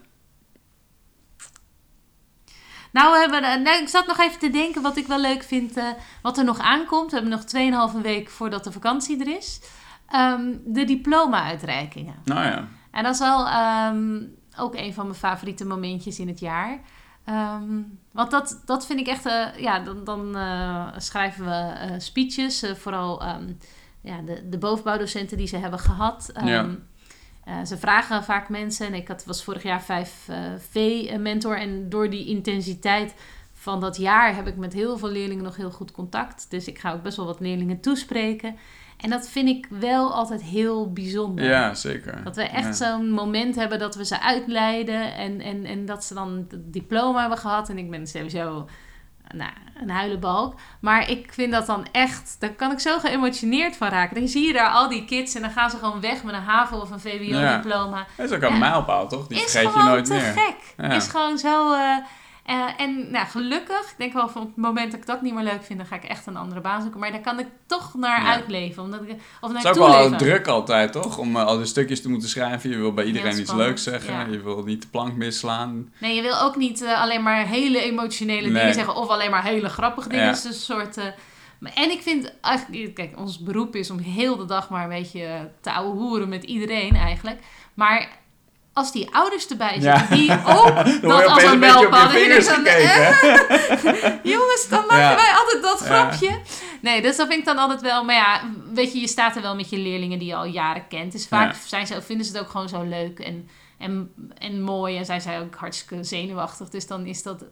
Nou, we hebben, eh, nou, ik zat nog even te denken wat ik wel leuk vind, eh, wat er nog aankomt. We hebben nog 2,5 week voordat de vakantie er is. Ehm, de diploma-uitreikingen. Nou ja. En dat is wel ehm, ook een van mijn favoriete momentjes in het jaar. Ehm, want dat, dat vind ik echt... eh, ja, dan, dan eh, schrijven we eh, speeches. vooral ehm, ja, de, de bovenbouwdocenten die ze hebben gehad. Ehm, Ja. ze vragen vaak mensen. En ik had, was vorig jaar 5V-mentor. en door die intensiteit van dat jaar... heb ik met heel veel leerlingen nog heel goed contact. Dus ik ga ook best wel wat leerlingen toespreken. En dat vind ik wel altijd heel bijzonder. Ja, zeker. Dat we echt ja. zo'n moment hebben dat we ze uitleiden en, en, en dat ze dan het diploma hebben gehad. En ik ben sowieso nou, een huilenbalk. Maar ik vind dat dan echt, daar kan ik zo geëmotioneerd van raken. Dan zie je daar al die kids en dan gaan ze gewoon weg met een HAVO of een VWO-diploma. Dat is ook een Ja. mijlpaal, toch? Die Is vergeet je gewoon nooit te meer. gek. Ja. Is gewoon zo... eh, eh, en nou, gelukkig, ik denk wel van op het moment dat ik dat niet meer leuk vind, dan ga ik echt een andere baan zoeken. Maar daar kan ik toch naar Ja. uitleven. Omdat ik, of naar Het is ook wel druk altijd, toch? Om eh, al die stukjes te moeten schrijven. Je wil bij iedereen iets leuks zeggen. ja. Je wil niet de plank misslaan. Nee, je wil ook niet eh, alleen maar hele emotionele Nee. dingen zeggen of alleen maar hele grappige dingen. Ja. Dus een soort. en ik vind eigenlijk, kijk, ons beroep is om heel de dag maar een beetje te ouwe hoeren met iedereen eigenlijk. Maar als die ouders erbij Ja. zitten, die ook Dan dat als een ik dan, eh, hè? Jongens, dan maken Ja. wij altijd dat Ja. grapje. Nee, dus dat vind ik dan altijd wel. Maar ja, weet je, je staat er wel met je leerlingen die je al jaren kent. Dus vaak zijn ze, vinden ze het ook gewoon zo leuk en, en, en mooi. En zijn zij ook hartstikke zenuwachtig. Dus dan is dat...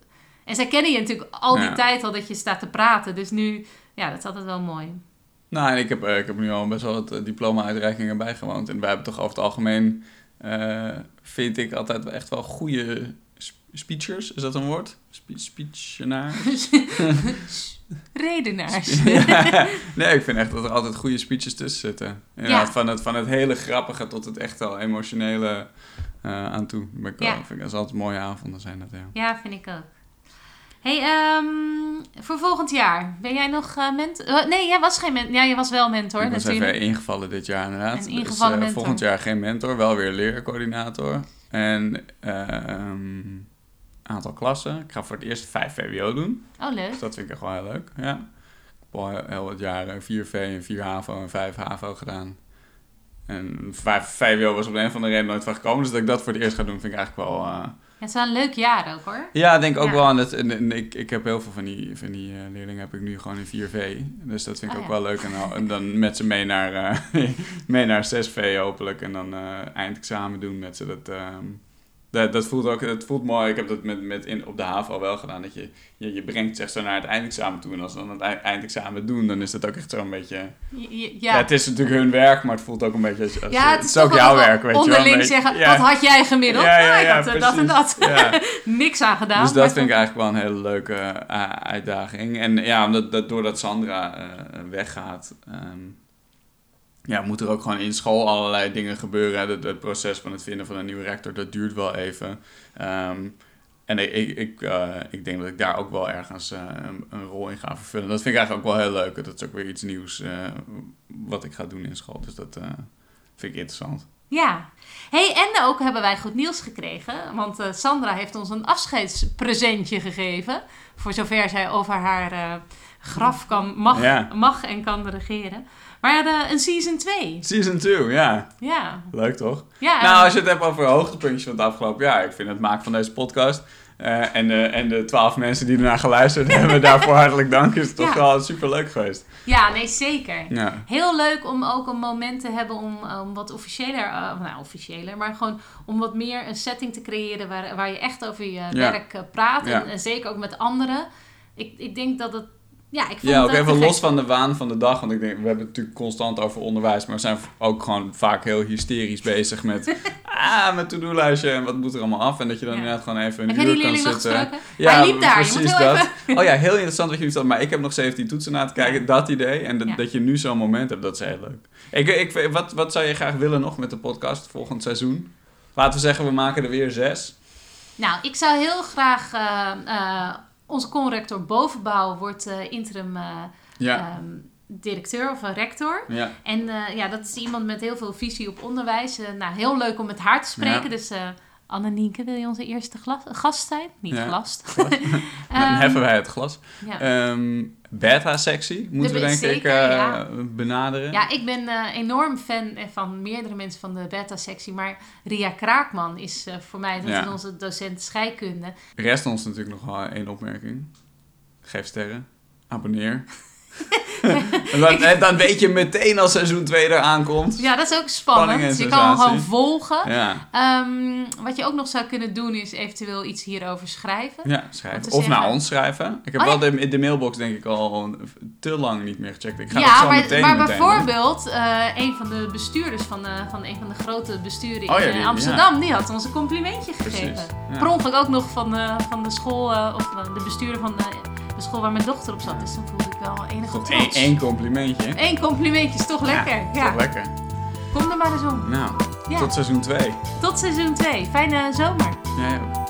En zij kennen je natuurlijk al die tijd al dat je staat te praten. Dus nu, ja, dat is altijd wel mooi. Nou, en ik heb, eh, ik heb nu al best wel wat eh, diploma-uitreikingen bijgewoond. En wij hebben toch over het algemeen, vind ik altijd wel echt wel goede sp- speechers. Is dat een woord? Spe speechenaar? Redenaars. nee, ik vind echt dat er altijd goede speeches tussen zitten. Inderdaad, Ja. van, het, van het hele grappige tot het echt wel emotionele eh, aan toe. Ben ik wel, Ja. vind ik, dat is altijd mooie avonden zijn dat, ja. Ja, vind ik ook. Hey, ehm, voor volgend jaar, ben jij nog eh, mentor? eh, nee, jij was geen mentor. Ja, je was wel mentor ik was natuurlijk. even ingevallen dit jaar inderdaad. Een ingevallen dus, eh. Volgend jaar geen mentor, wel weer leercoördinator. En een aantal klassen. Ik ga voor het eerst 5 VWO doen. Oh, leuk. Dus dat vind ik echt wel heel leuk. Ja. Ik heb al heel, heel wat jaren 4 V en 4 HAVO en 5 HAVO gedaan. En 5 VWO was op de een of andere reden nooit van gekomen. Dus dat ik dat voor het eerst ga doen, vind ik eigenlijk wel... Het is wel een leuk jaar ook hoor. Ja, ik denk ook Ja. wel aan het... En, en ik, ik heb heel veel van die, van die eh, leerlingen heb ik nu gewoon in 4V. Dus dat vind ik Oh, ook ja. wel leuk. En, dan- en dan met ze mee naar, eh, mee naar 6V hopelijk. En dan eh, eindexamen doen met ze. Dat, ehm, dat, dat voelt ook dat voelt mooi. Ik heb dat met, met in, op de HAVO wel gedaan. Dat je, je, je brengt zeg zo naar het eindexamen toe. En als ze dan het ei- eindexamen doen, dan is dat ook echt zo'n beetje... Ja, het is natuurlijk hun werk, maar het voelt ook een beetje als... als Ja, het is, ook jouw werk, weet je wel. onderling zeggen, Ja. wat had jij gemiddeld? Ja, Nou, ik had eh, dat en dat. Niks aan gedaan. Dus dat vind ik eigenlijk wel een hele leuke eh, uitdaging. En ja, omdat dat, doordat Sandra eh, weggaat, ehm, ja, moet er ook gewoon in school allerlei dingen gebeuren. Het, het proces van het vinden van een nieuwe rector, dat duurt wel even. Ehm, en ik, ik, ik, eh, ik denk dat ik daar ook wel ergens eh, een, een rol in ga vervullen. Dat vind ik eigenlijk ook wel heel leuk. Dat is ook weer iets nieuws eh, wat ik ga doen in school. Dus dat vind ik interessant. Ja. hey, en ook hebben wij goed nieuws gekregen. Want Sandra heeft ons een afscheidspresentje gegeven. Voor zover zij over haar graf kan, mag, Ja. mag en kan regeren. Maar eh, een season 2. Season 2, ja. Ja. Leuk toch? ja Nou, als je het hebt over hoogtepuntjes van het afgelopen jaar. Ik vind het maken van deze podcast. eh, en, de, en de twaalf mensen die ernaar geluisterd hebben, daarvoor hartelijk dank. Is het toch Ja. wel super leuk geweest. ja, nee, zeker. Ja. Heel leuk om ook een moment te hebben om, om wat officiëler, eh, nou officiëler, maar gewoon om wat meer een setting te creëren waar, waar je echt over je werk eh, praat. Ja. En, en zeker ook met anderen. Ik, ik denk dat het, ja, ik vond Ja, ook het even los van de waan van de dag. Want ik denk, we hebben het natuurlijk constant over onderwijs. Maar we zijn ook gewoon vaak heel hysterisch bezig met... ah, mijn to-do-lijstje en wat moet er allemaal af. En dat je dan Ja. inderdaad gewoon even een uur kan zitten. gesproken? Hij liep daar, precies dat. even- Oh ja, heel interessant wat je nu. Maar ik heb nog 17 toetsen na te kijken. Dat idee. En dat, Ja. dat je nu zo'n moment hebt, dat is heel leuk. Ik, ik, wat, wat zou je graag willen nog met de podcast volgend seizoen? Laten we zeggen, we maken er weer zes. Nou, ik zou heel graag... eh, eh, onze conrector bovenbouw wordt eh, interim eh, Ja. ehm, directeur of een rector. ja. En eh, ja, dat is iemand met heel veel visie op onderwijs. Nou, heel leuk om met haar te spreken. Ja. Dus eh Annenieke, wil je onze eerste glas- gast zijn? Niet Ja. glast. Dan Ehm, heffen wij het glas. ja. Beta-sectie moeten we De- denk ik eh, ja. benaderen. ja, ik ben eh, enorm fan van meerdere mensen van de beta-sectie. Maar Ria Kraakman is eh, voor mij dat Ja. is onze docent scheikunde. Rest ons natuurlijk nog wel één opmerking. Geef sterren. Abonneer. En dan, en dan weet je meteen als seizoen 2 eraan komt. Ja, dat is ook spannend. Je kan hem gewoon volgen. Ja, Ehm, wat je ook nog zou kunnen doen is eventueel iets hierover schrijven. ja schrijven. Of naar ons schrijven. Ik heb Oh, wel de, de mailbox denk ik al te lang niet meer gecheckt. Ik ga ja, zo maar, meteen maar meteen bijvoorbeeld eh, een van de bestuurders van, eh, van een van de grote besturen Oh ja, in die- eh, Amsterdam, die had ons een complimentje Precies, gegeven. ja. Per ongeluk ook nog van, de van de school, eh, of eh, de bestuurder van de, de school waar mijn dochter op zat. Dus dan voelde ik wel enige trots. één complimentje. Eén complimentje is toch lekker. Ja, Ja, Toch lekker. kom er maar eens om. Nou, Ja. tot seizoen 2. Tot seizoen 2. Fijne zomer. Ja, ja.